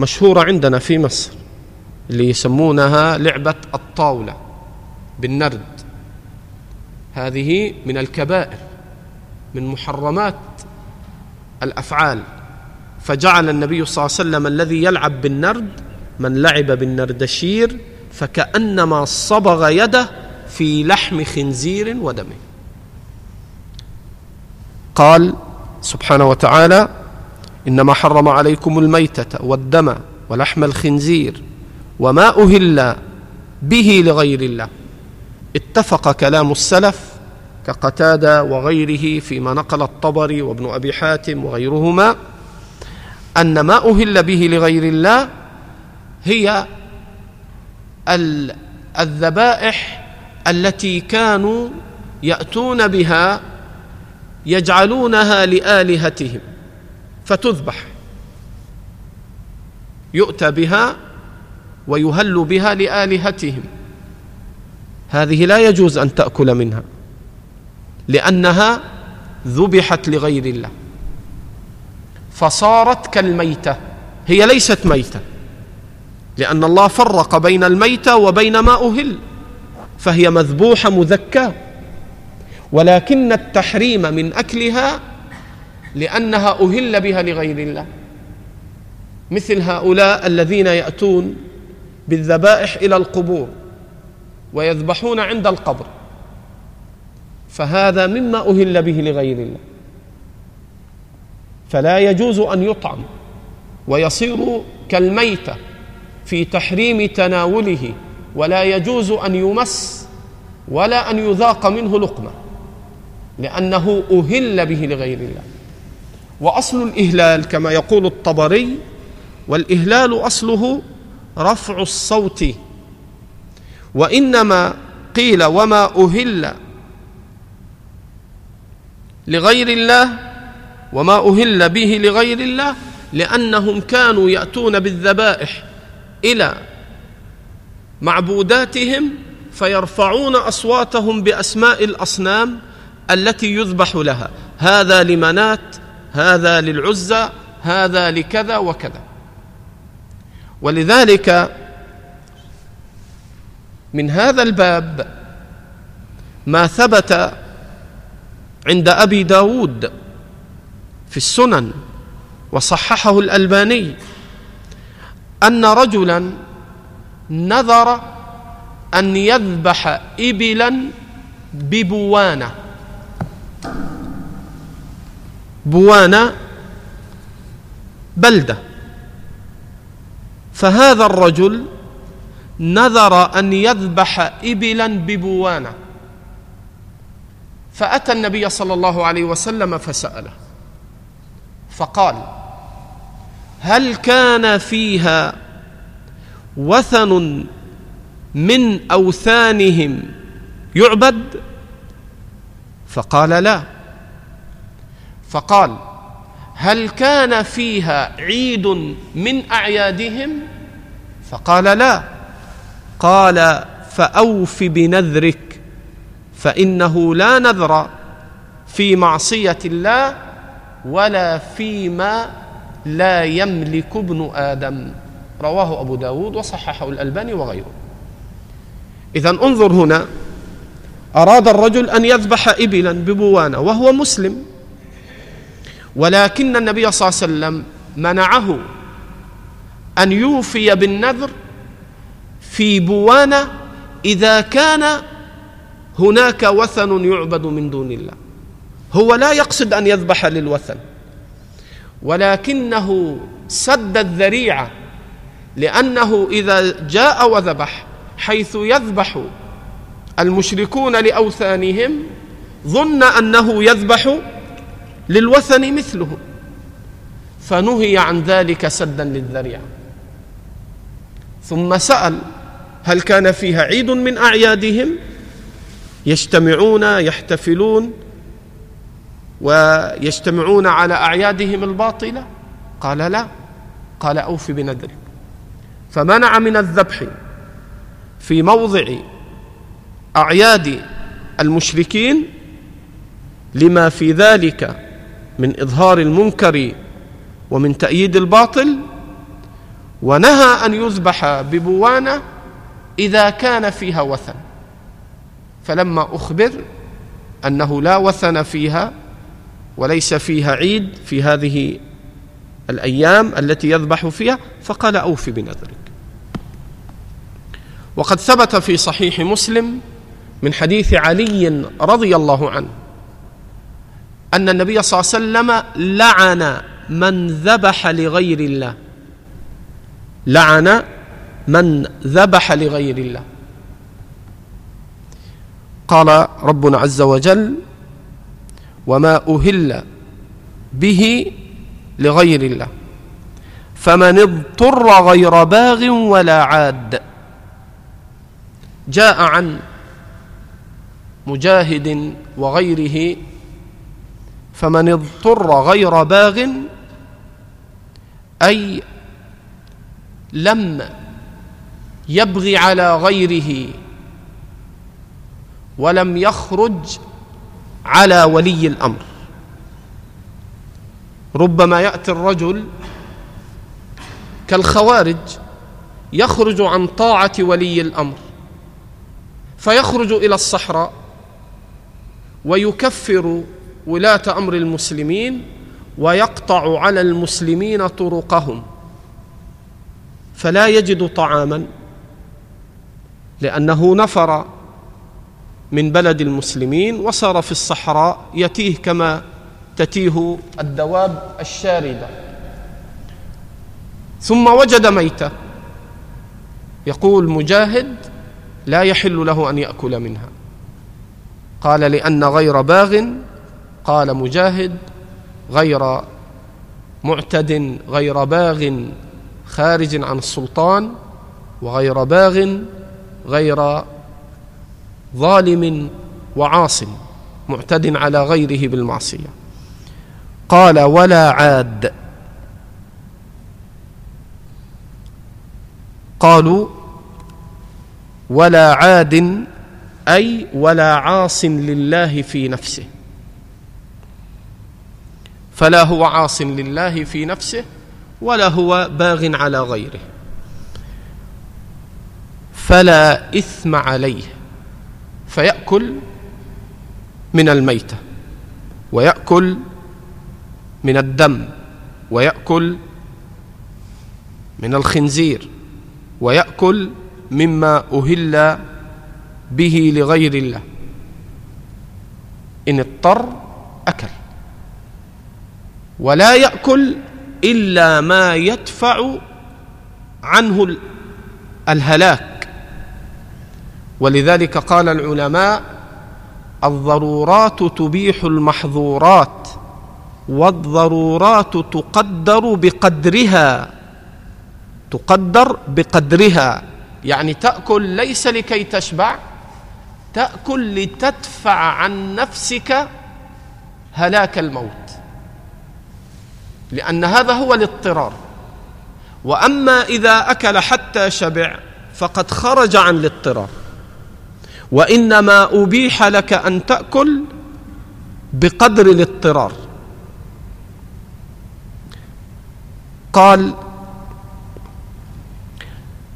مشهورة عندنا في مصر اللي يسمونها لعبة الطاولة بالنرد. هذه من الكبائر من محرمات الأفعال. فجعل النبي صلى الله عليه وسلم الذي يلعب بالنرد من لعب بالنردشير فكأنما صبغ يده في لحم خنزير ودمه. قال سبحانه وتعالى إنما حرم عليكم الميتة والدم ولحم الخنزير وما أهل به لغير الله. اتفق كلام السلف كقتادة وغيره فيما نقل الطبري وابن أبي حاتم وغيرهما أن ما أهل به لغير الله هي الذبائح التي كانوا يأتون بها يجعلونها لآلهتهم. فتذبح. يؤتى بها ويهل بها لآلهتهم. هذه لا يجوز أن تأكل منها لأنها ذبحت لغير الله. فصارت كالميتة هي ليست ميتة لأن الله فرق بين الميتة وبين ما أهل فهي مذبوحة مذكاة. ولكن التحريم من أكلها لأنها أهل بها لغير الله. مثل هؤلاء الذين يأتون بالذبائح إلى القبور ويذبحون عند القبر. فهذا مما أهل به لغير الله. فلا يجوز أن يطعم ويصير كالميتة في تحريم تناوله ولا يجوز أن يمس ولا أن يذاق منه لقمة لأنه أهل به لغير الله. وأصل الإهلال كما يقول الطبري والإهلال أصله رفع الصوت. وإنما قيل وما أهل لغير الله وما أهل به لغير الله لأنهم كانوا يأتون بالذبائح إلى معبوداتهم فيرفعون أصواتهم بأسماء الأصنام التي يذبح لها. هذا لمنات هذا للعزى هذا لكذا وكذا. ولذلك من هذا الباب ما ثبت عند أبي داود في السنن وصححه الألباني أن رجلا نذر أن يذبح إبلا ببوانة. بوانة بلدة. فهذا الرجل نذر أن يذبح إبلا ببوانة فأتى النبي صلى الله عليه وسلم فسأله فقال هل كان فيها وثن من أوثانهم يعبد؟ فقال لا. فقال هل كان فيها عيد من أعيادهم؟ فقال لا. قال فأوف بنذرك فإنه لا نذر في معصية الله ولا فيما لا يملك ابن آدم. رواه أبو داود وصححه الألباني وغيره. اذا انظر هنا أراد الرجل أن يذبح ابلا ببوانه وهو مسلم. ولكن النبي صلى الله عليه وسلم منعه أن يوفي بالنذر في بوانه إذا كان هناك وثن يعبد من دون الله. هو لا يقصد أن يذبح للوثن ولكنه سد الذريعة لأنه إذا جاء وذبح حيث يذبح المشركون لأوثانهم ظن أنه يذبح للوثن مثله. فنهي عن ذلك سدا للذريعة. ثم سأل هل كان فيها عيد من أعيادهم؟ يجتمعون يحتفلون ويجتمعون على أعيادهم الباطلة؟ قال لا. قال أوف بنذرك فمنع من الذبح في موضع أعياد المشركين لما في ذلك من إظهار المنكر ومن تأييد الباطل ونهى أن يذبح ببوانة إذا كان فيها وثن. فلما أخبر أنه لا وثن فيها وليس فيها عيد في هذه الأيام التي يذبح فيها فقال أوف بنذرك وقد ثبت في صحيح مسلم من حديث علي رضي الله عنه أن النبي صلى الله عليه وسلم لعن من ذبح لغير الله. لعن من ذبح لغير الله. قال ربنا عز وجل وما أهل به لغير الله. فمن اضطر غير باغ ولا عاد. جاء عن مجاهد وغيره فمن اضطر غير باغ أي لم يبغي على غيره ولم يخرج على ولي الأمر. ربما يأتي الرجل كالخوارج يخرج عن طاعة ولي الأمر فيخرج إلى الصحراء ويكفر ولاة أمر المسلمين ويقطع على المسلمين طرقهم فلا يجد طعاما لأنه نفر من بلد المسلمين وصار في الصحراء يتيه كما تتيه الدواب الشارده. ثم وجد ميته. يقول مجاهد لا يحل له أن يأكل منها. قال لأن غير باغ قال مجاهد غير معتد غير باغ خارج عن السلطان وغير باغ غير ظالم وعاص معتد على غيره بالمعصية. قال ولا عاد. قالوا ولا عاد أي ولا عاص لله في نفسه. فلا هو عاص لله في نفسه ولا هو باغ على غيره. فلا إثم عليه فيأكل من الميتة ويأكل من الدم ويأكل من الخنزير ويأكل مما أهل به لغير الله. إن اضطر أكل. ولا يأكل إلا ما يدفع عنه الهلاك. ولذلك قال العلماء الضرورات تبيح المحظورات والضرورات تقدر بقدرها تقدر بقدرها. يعني تأكل ليس لكي تشبع تأكل لتدفع عن نفسك هلاك الموت. لأن هذا هو الاضطرار. وأما إذا أكل حتى شبع فقد خرج عن الاضطرار. وإنما أبيح لك أن تأكل بقدر الاضطرار. قال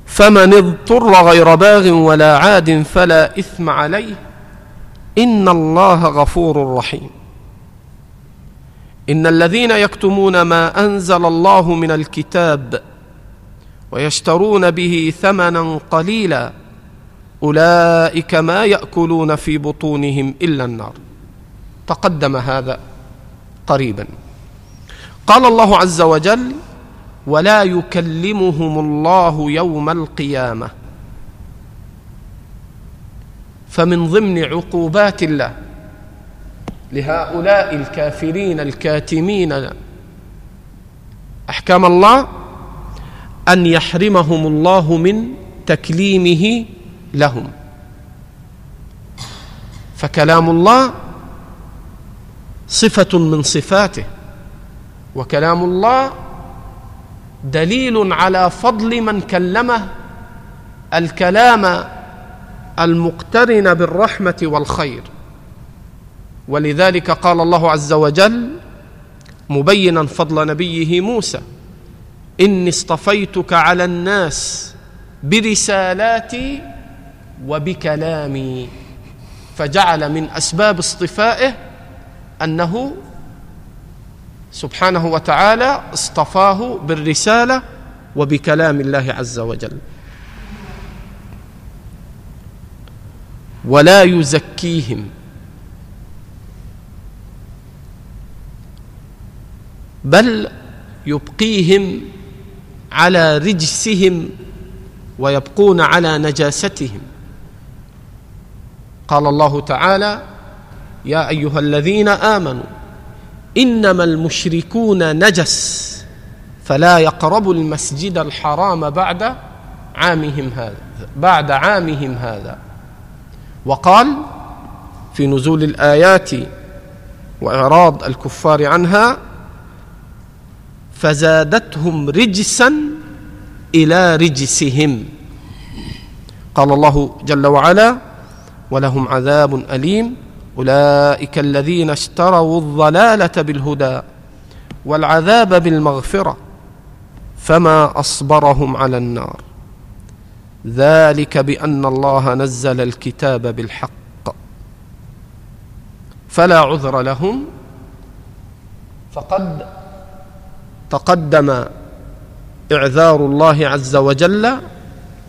فمن اضطر غير باغ ولا عاد فلا إثم عليه إن الله غفور رحيم. إن الذين يكتمون ما أنزل الله من الكتاب ويشترون به ثمنا قليلا أولئك ما يأكلون في بطونهم إلا النار. تقدم هذا قريبا. قال الله عز وجل ولا يكلمهم الله يوم القيامة فمن ضمن عقوبات الله لهؤلاء الكافرين الكاتمين. أحكام الله أن يحرمهم الله من تكليمه لهم. فكلام الله صفة من صفاته وكلام الله دليل على فضل من كلمه الكلام المقترن بالرحمة والخير. ولذلك قال الله عز وجل مبينا فضل نبيه موسى إني اصطفيتك على الناس برسالاتي وبكلامي فجعل من أسباب اصطفائه أنه سبحانه وتعالى اصطفاه بالرسالة وبكلام الله عز وجل. ولا يزكيهم بل يبقيهم على رجسهم ويبقون على نجاستهم. قال الله تعالى يا أيها الذين آمنوا إنما المشركون نجس فلا يقربوا المسجد الحرام بعد عامهم هذا بعد عامهم هذا. وقال في نزول الآيات وإعراض الكفار عنها فزادتهم رجسا إلى رجسهم. قال الله جل وعلا ولهم عذاب أليم. أولئك الذين اشتروا الضلالة بالهدى والعذاب بالمغفرة فما أصبرهم على النار. ذلك بأن الله نزل الكتاب بالحق. فلا عذر لهم. فقد تقدم اعذار الله عز وجل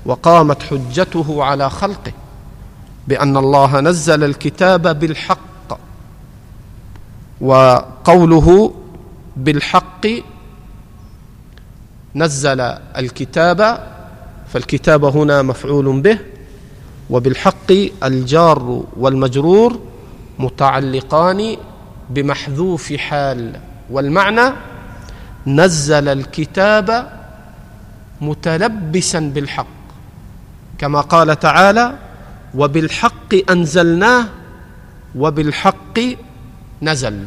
وقامت حجته على خلقه بأن الله نزل الكتاب بالحق وقوله بالحق نزل الكتاب فالكتاب هنا مفعول به وبالحق الجار والمجرور متعلقان بمحذوف حال والمعنى نزل الكتاب متلبسا بالحق كما قال تعالى وبالحق أنزلناه وبالحق نزل.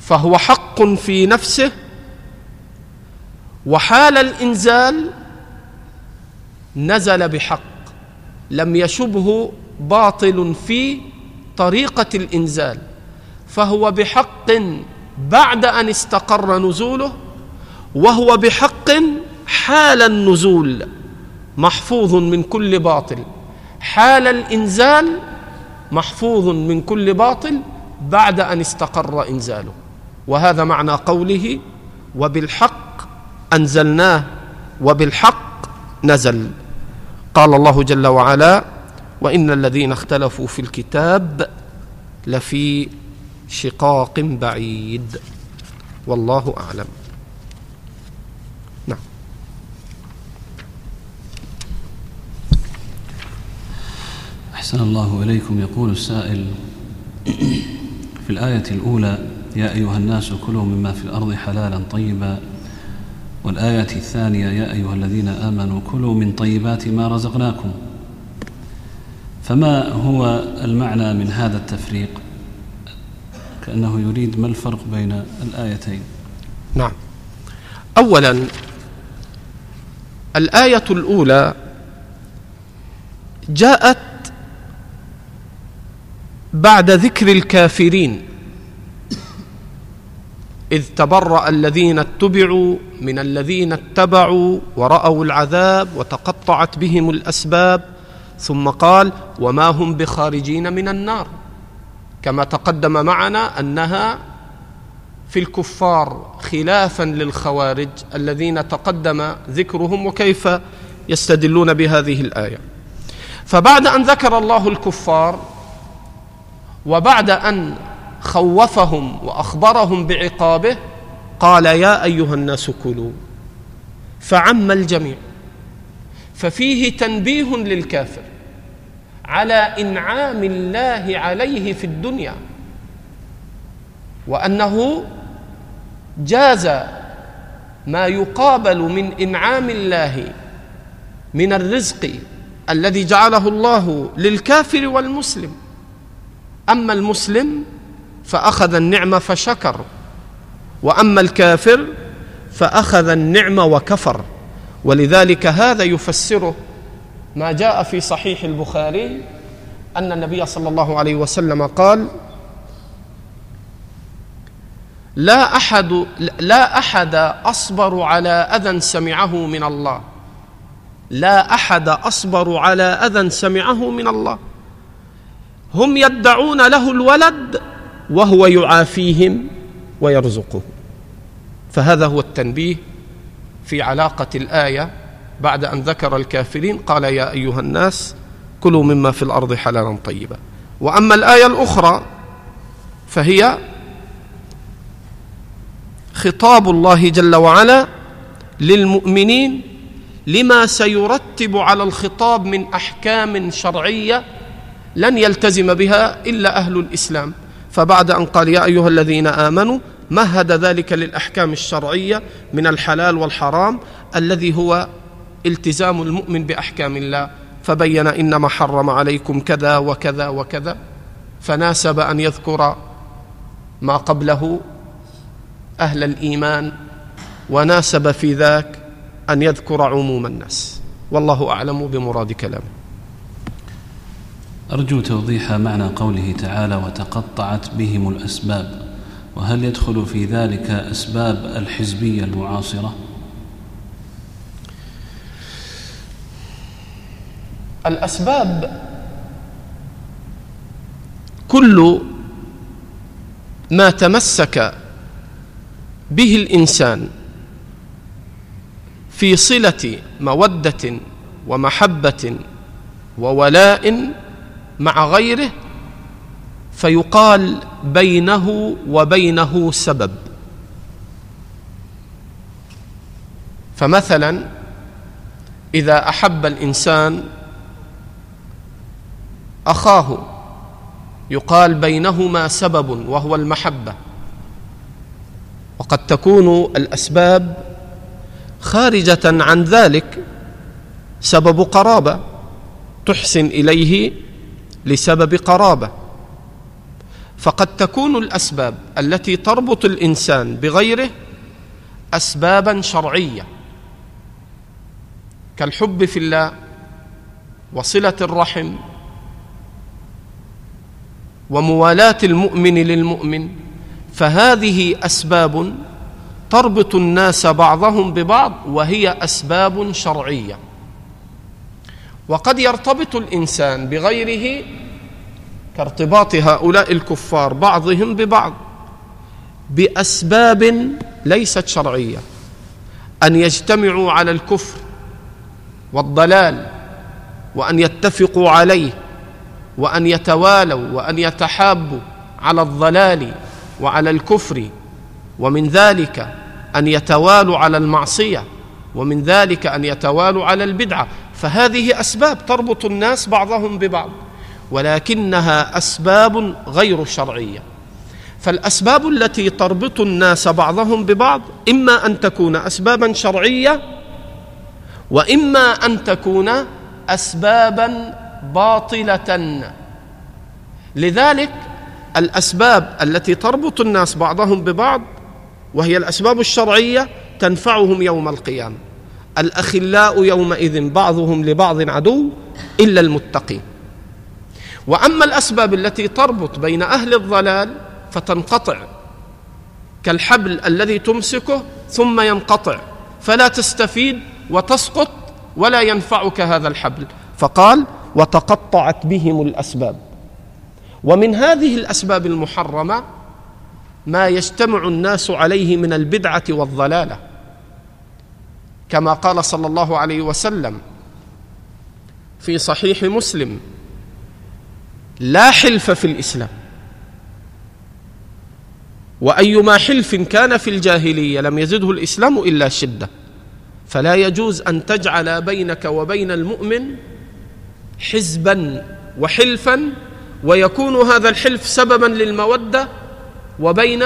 فهو حق في نفسه وحال الإنزال نزل بحق لم يشبه باطل في طريقة الإنزال فهو بحق بعد أن استقر نزوله وهو بحق حال النزول محفوظ من كل باطل. حال الإنزال محفوظ من كل باطل بعد أن استقر إنزاله. وهذا معنى قوله وبالحق أنزلناه وبالحق نزل. قال الله جل وعلا وإن الذين اختلفوا في الكتاب لفي شقاق بعيد. والله أعلم. نعم. أحسن الله إليكم. يقول السائل في الآية الأولى يا أيها الناس كلوا مما في الأرض حلالا طيبا. والآية الثانية يا أيها الذين آمنوا كلوا من طيبات ما رزقناكم. فما هو المعنى من هذا التفريق؟ كأنه يريد ما الفرق بين الآيتين. نعم. أولا الآية الأولى جاءت بعد ذكر الكافرين إذ تبرأ الذين اتبعوا من الذين اتبعوا ورأوا العذاب وتقطعت بهم الأسباب ثم قال وما هم بخارجين من النار. كما تقدم معنا أنها في الكفار خلافا للخوارج الذين تقدم ذكرهم وكيف يستدلون بهذه الآية. فبعد أن ذكر الله الكفار وبعد أن خوفهم وأخبرهم بعقابه قال يا أيها الناس كلوا فعم الجميع ففيه تنبيه للكافر. على إنعام الله عليه في الدنيا وأنه جاز ما يقابل من إنعام الله من الرزق الذي جعله الله للكافر والمسلم. أما المسلم فأخذ النعمه فشكر وأما الكافر فأخذ النعمه وكفر. ولذلك هذا يفسره ما جاء في صحيح البخاري أن النبي صلى الله عليه وسلم قال لا أحد لا أحد أصبر على أذى سمعه من الله. لا أحد أصبر على أذى سمعه من الله. هم يدعون له الولد وهو يعافيهم ويرزقهم. فهذا هو التنبيه في علاقة الآية بعد أن ذكر الكافرين قال يا أيها الناس كلوا مما في الأرض حلالا طيبا. وأما الآية الأخرى فهي خطاب الله جل وعلا للمؤمنين لما سيرتب على الخطاب من أحكام شرعية لن يلتزم بها إلا أهل الإسلام. فبعد أن قال يا أيها الذين آمنوا مهد ذلك للأحكام الشرعية من الحلال والحرام الذي هو التزام المؤمن بأحكام الله فبين إنما حرم عليكم كذا وكذا وكذا فناسب أن يذكر ما قبله أهل الإيمان وناسب في ذاك أن يذكر عموم الناس. والله أعلم بمراد كلامه. أرجو توضيح معنى قوله تعالى وتقطعت بهم الأسباب وهل يدخل في ذلك أسباب الحزبية المعاصرة؟ الأسباب. كل ما تمسك به الإنسان في صلة مودة ومحبة وولاء مع غيره فيقال بينه وبينه سبب. فمثلا إذا أحب الإنسان أخاه يقال بينهما سبب وهو المحبة. وقد تكون الأسباب خارجة عن ذلك سبب قرابة تحسن إليه لسبب قرابة. فقد تكون الأسباب التي تربط الإنسان بغيره اسبابا شرعية كالحب في الله وصلة الرحم وموالاه المؤمن للمؤمن فهذه أسباب تربط الناس بعضهم ببعض وهي أسباب شرعية. وقد يرتبط الإنسان بغيره كارتباط هؤلاء الكفار بعضهم ببعض بأسباب ليست شرعية. أن يجتمعوا على الكفر والضلال وأن يتفقوا عليه وأن يتوالوا وأن يتحابوا على الضلال وعلى الكفر ومن ذلك أن يتوالوا على المعصية ومن ذلك أن يتوالوا على البدعة. فهذه أسباب تربط الناس بعضهم ببعض ولكنها أسباب غير شرعية. فالأسباب التي تربط الناس بعضهم ببعض إما أن تكون اسبابا شرعية وإما أن تكون اسبابا باطلة. لذلك الأسباب التي تربط الناس بعضهم ببعض وهي الأسباب الشرعية تنفعهم يوم القيامة. الأخلاء يومئذ بعضهم لبعض عدو إلا المتقين. وأما الأسباب التي تربط بين أهل الضلال فتنقطع كالحبل الذي تمسكه ثم ينقطع فلا تستفيد وتسقط ولا ينفعك هذا الحبل. فقال وتقطعت بهم الأسباب. ومن هذه الأسباب المحرمة ما يجتمع الناس عليه من البدعة والضلالة. كما قال صلى الله عليه وسلم في صحيح مسلم لا حلف في الإسلام. وأيما حلف كان في الجاهلية لم يزده الإسلام إلا شدة. فلا يجوز أن تجعل بينك وبين المؤمن حزبا وحلفا ويكون هذا الحلف سببا للمودة وبين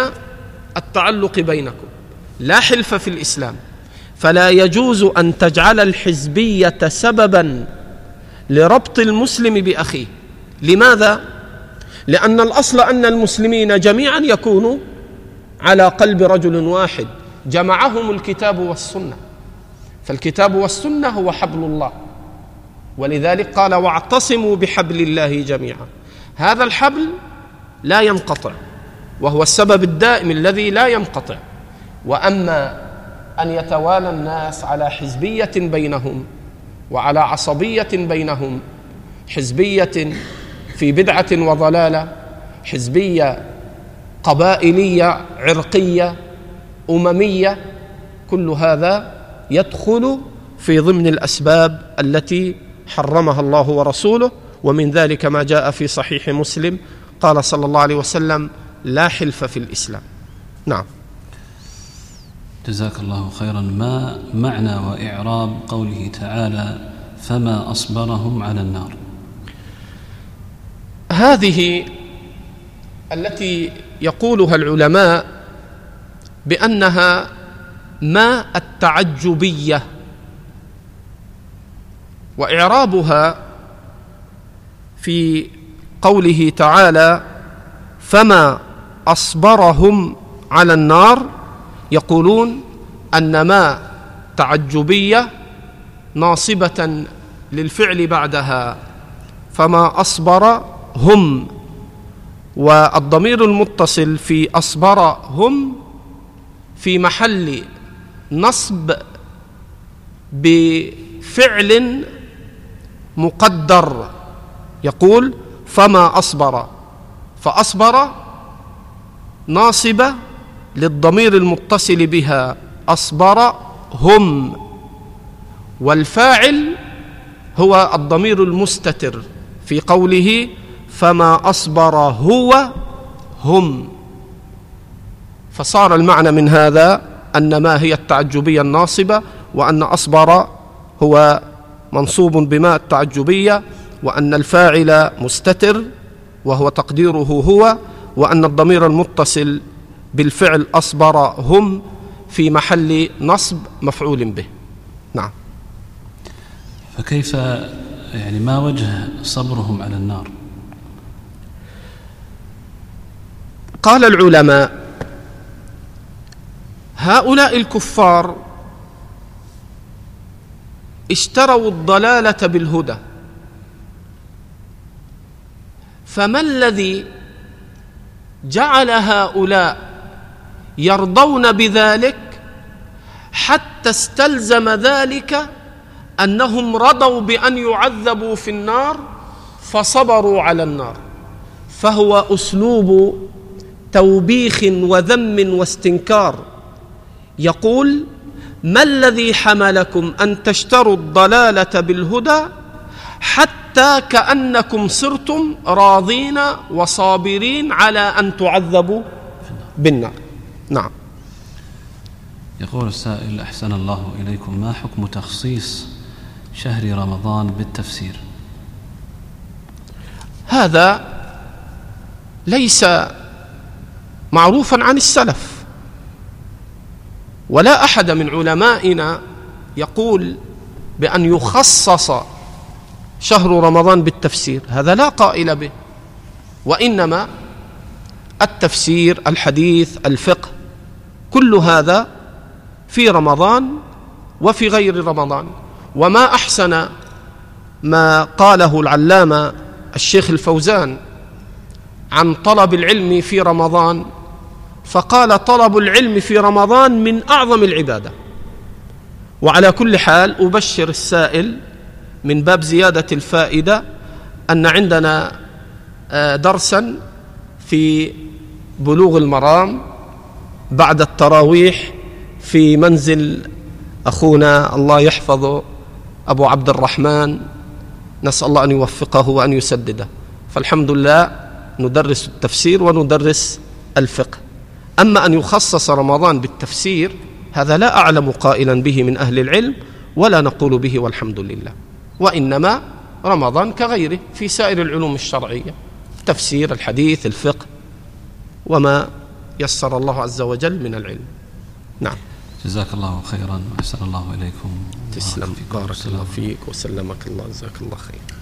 التعلق بينكم. لا حلف في الإسلام. فلا يجوز أن تجعل الحزبية سببا لربط المسلم بأخيه. لماذا؟ لأن الأصل أن المسلمين جميعا يكونوا على قلب رجل واحد. جمعهم الكتاب والسنة. فالكتاب والسنة هو حبل الله. ولذلك قال واعتصموا بحبل الله جميعا. هذا الحبل لا ينقطع وهو السبب الدائم الذي لا ينقطع. وأما أن يتوالى الناس على حزبية بينهم وعلى عصبية بينهم حزبية في بدعة وضلالة حزبية قبائلية عرقية أممية كل هذا يدخل في ضمن الأسباب التي حرمها الله ورسوله ومن ذلك ما جاء في صحيح مسلم قال صلى الله عليه وسلم لا حلف في الإسلام. نعم. جزاك الله خيرا. ما معنى وإعراب قوله تعالى فما أصبرهم على النار هذه التي يقولها العلماء بأنها ما التعجبية وإعرابها في قوله تعالى فما أصبرهم على النار يقولون أن ما تعجبية ناصبة للفعل بعدها فما أصبر هم والضمير المتصل في أصبر هم في محل نصب بفعل مقدر. يقول فما أصبر. فأصبر ناصبة للضمير المتصل بها. أصبر هم والفاعل هو الضمير المستتر في قوله فما أصبر هو هم. فصار المعنى من هذا أن ما هي التعجبية الناصبة وأن أصبر هو منصوب بما التعجبية وأن الفاعل مستتر وهو تقديره هو وأن الضمير المتصل بالفعل أصبر هم في محل نصب مفعول به. نعم. فكيف يعني ما وجه صبرهم على النار؟ قال العلماء هؤلاء الكفار اشتروا الضلالة بالهدى. فما الذي جعل هؤلاء يرضون بذلك حتى استلزم ذلك أنهم رضوا بأن يعذبوا في النار فصبروا على النار. فهو أسلوب توبيخ وذم واستنكار. يقول ما الذي حملكم أن تشتروا الضلالة بالهدى حتى كأنكم صرتم راضين وصابرين على أن تعذبوا؟ بالنار. نعم. يقول السائل أحسن الله إليكم. ما حكم تخصيص شهر رمضان بالتفسير؟ هذا ليس معروفا عن السلف. ولا أحد من علمائنا يقول بأن يخصص شهر رمضان بالتفسير هذا لا قائل به وإنما التفسير الحديث الفقه كل هذا في رمضان وفي غير رمضان. وما أحسن ما قاله العلامة الشيخ الفوزان عن طلب العلم في رمضان فقال طلب العلم في رمضان من أعظم العبادة. وعلى كل حال أبشر السائل من باب زيادة الفائدة أن عندنا آه، درسا في بلوغ المرام بعد التراويح في منزل أخونا الله يحفظه أبو عبد الرحمن. نسأل الله أن يوفقه وأن يسدده. فالحمد لله ندرس التفسير وندرس الفقه. أما أن يخصص رمضان بالتفسير هذا لا أعلم قائلا به من أهل العلم ولا نقول به والحمد لله. وإنما رمضان كغيره في سائر العلوم الشرعية تفسير الحديث الفقه وما يسر الله عز وجل من العلم. نعم. جزاك الله خيرا وأحسن الله إليكم. تسلم. بارك الله فيك وسلمك الله. جزاك الله خير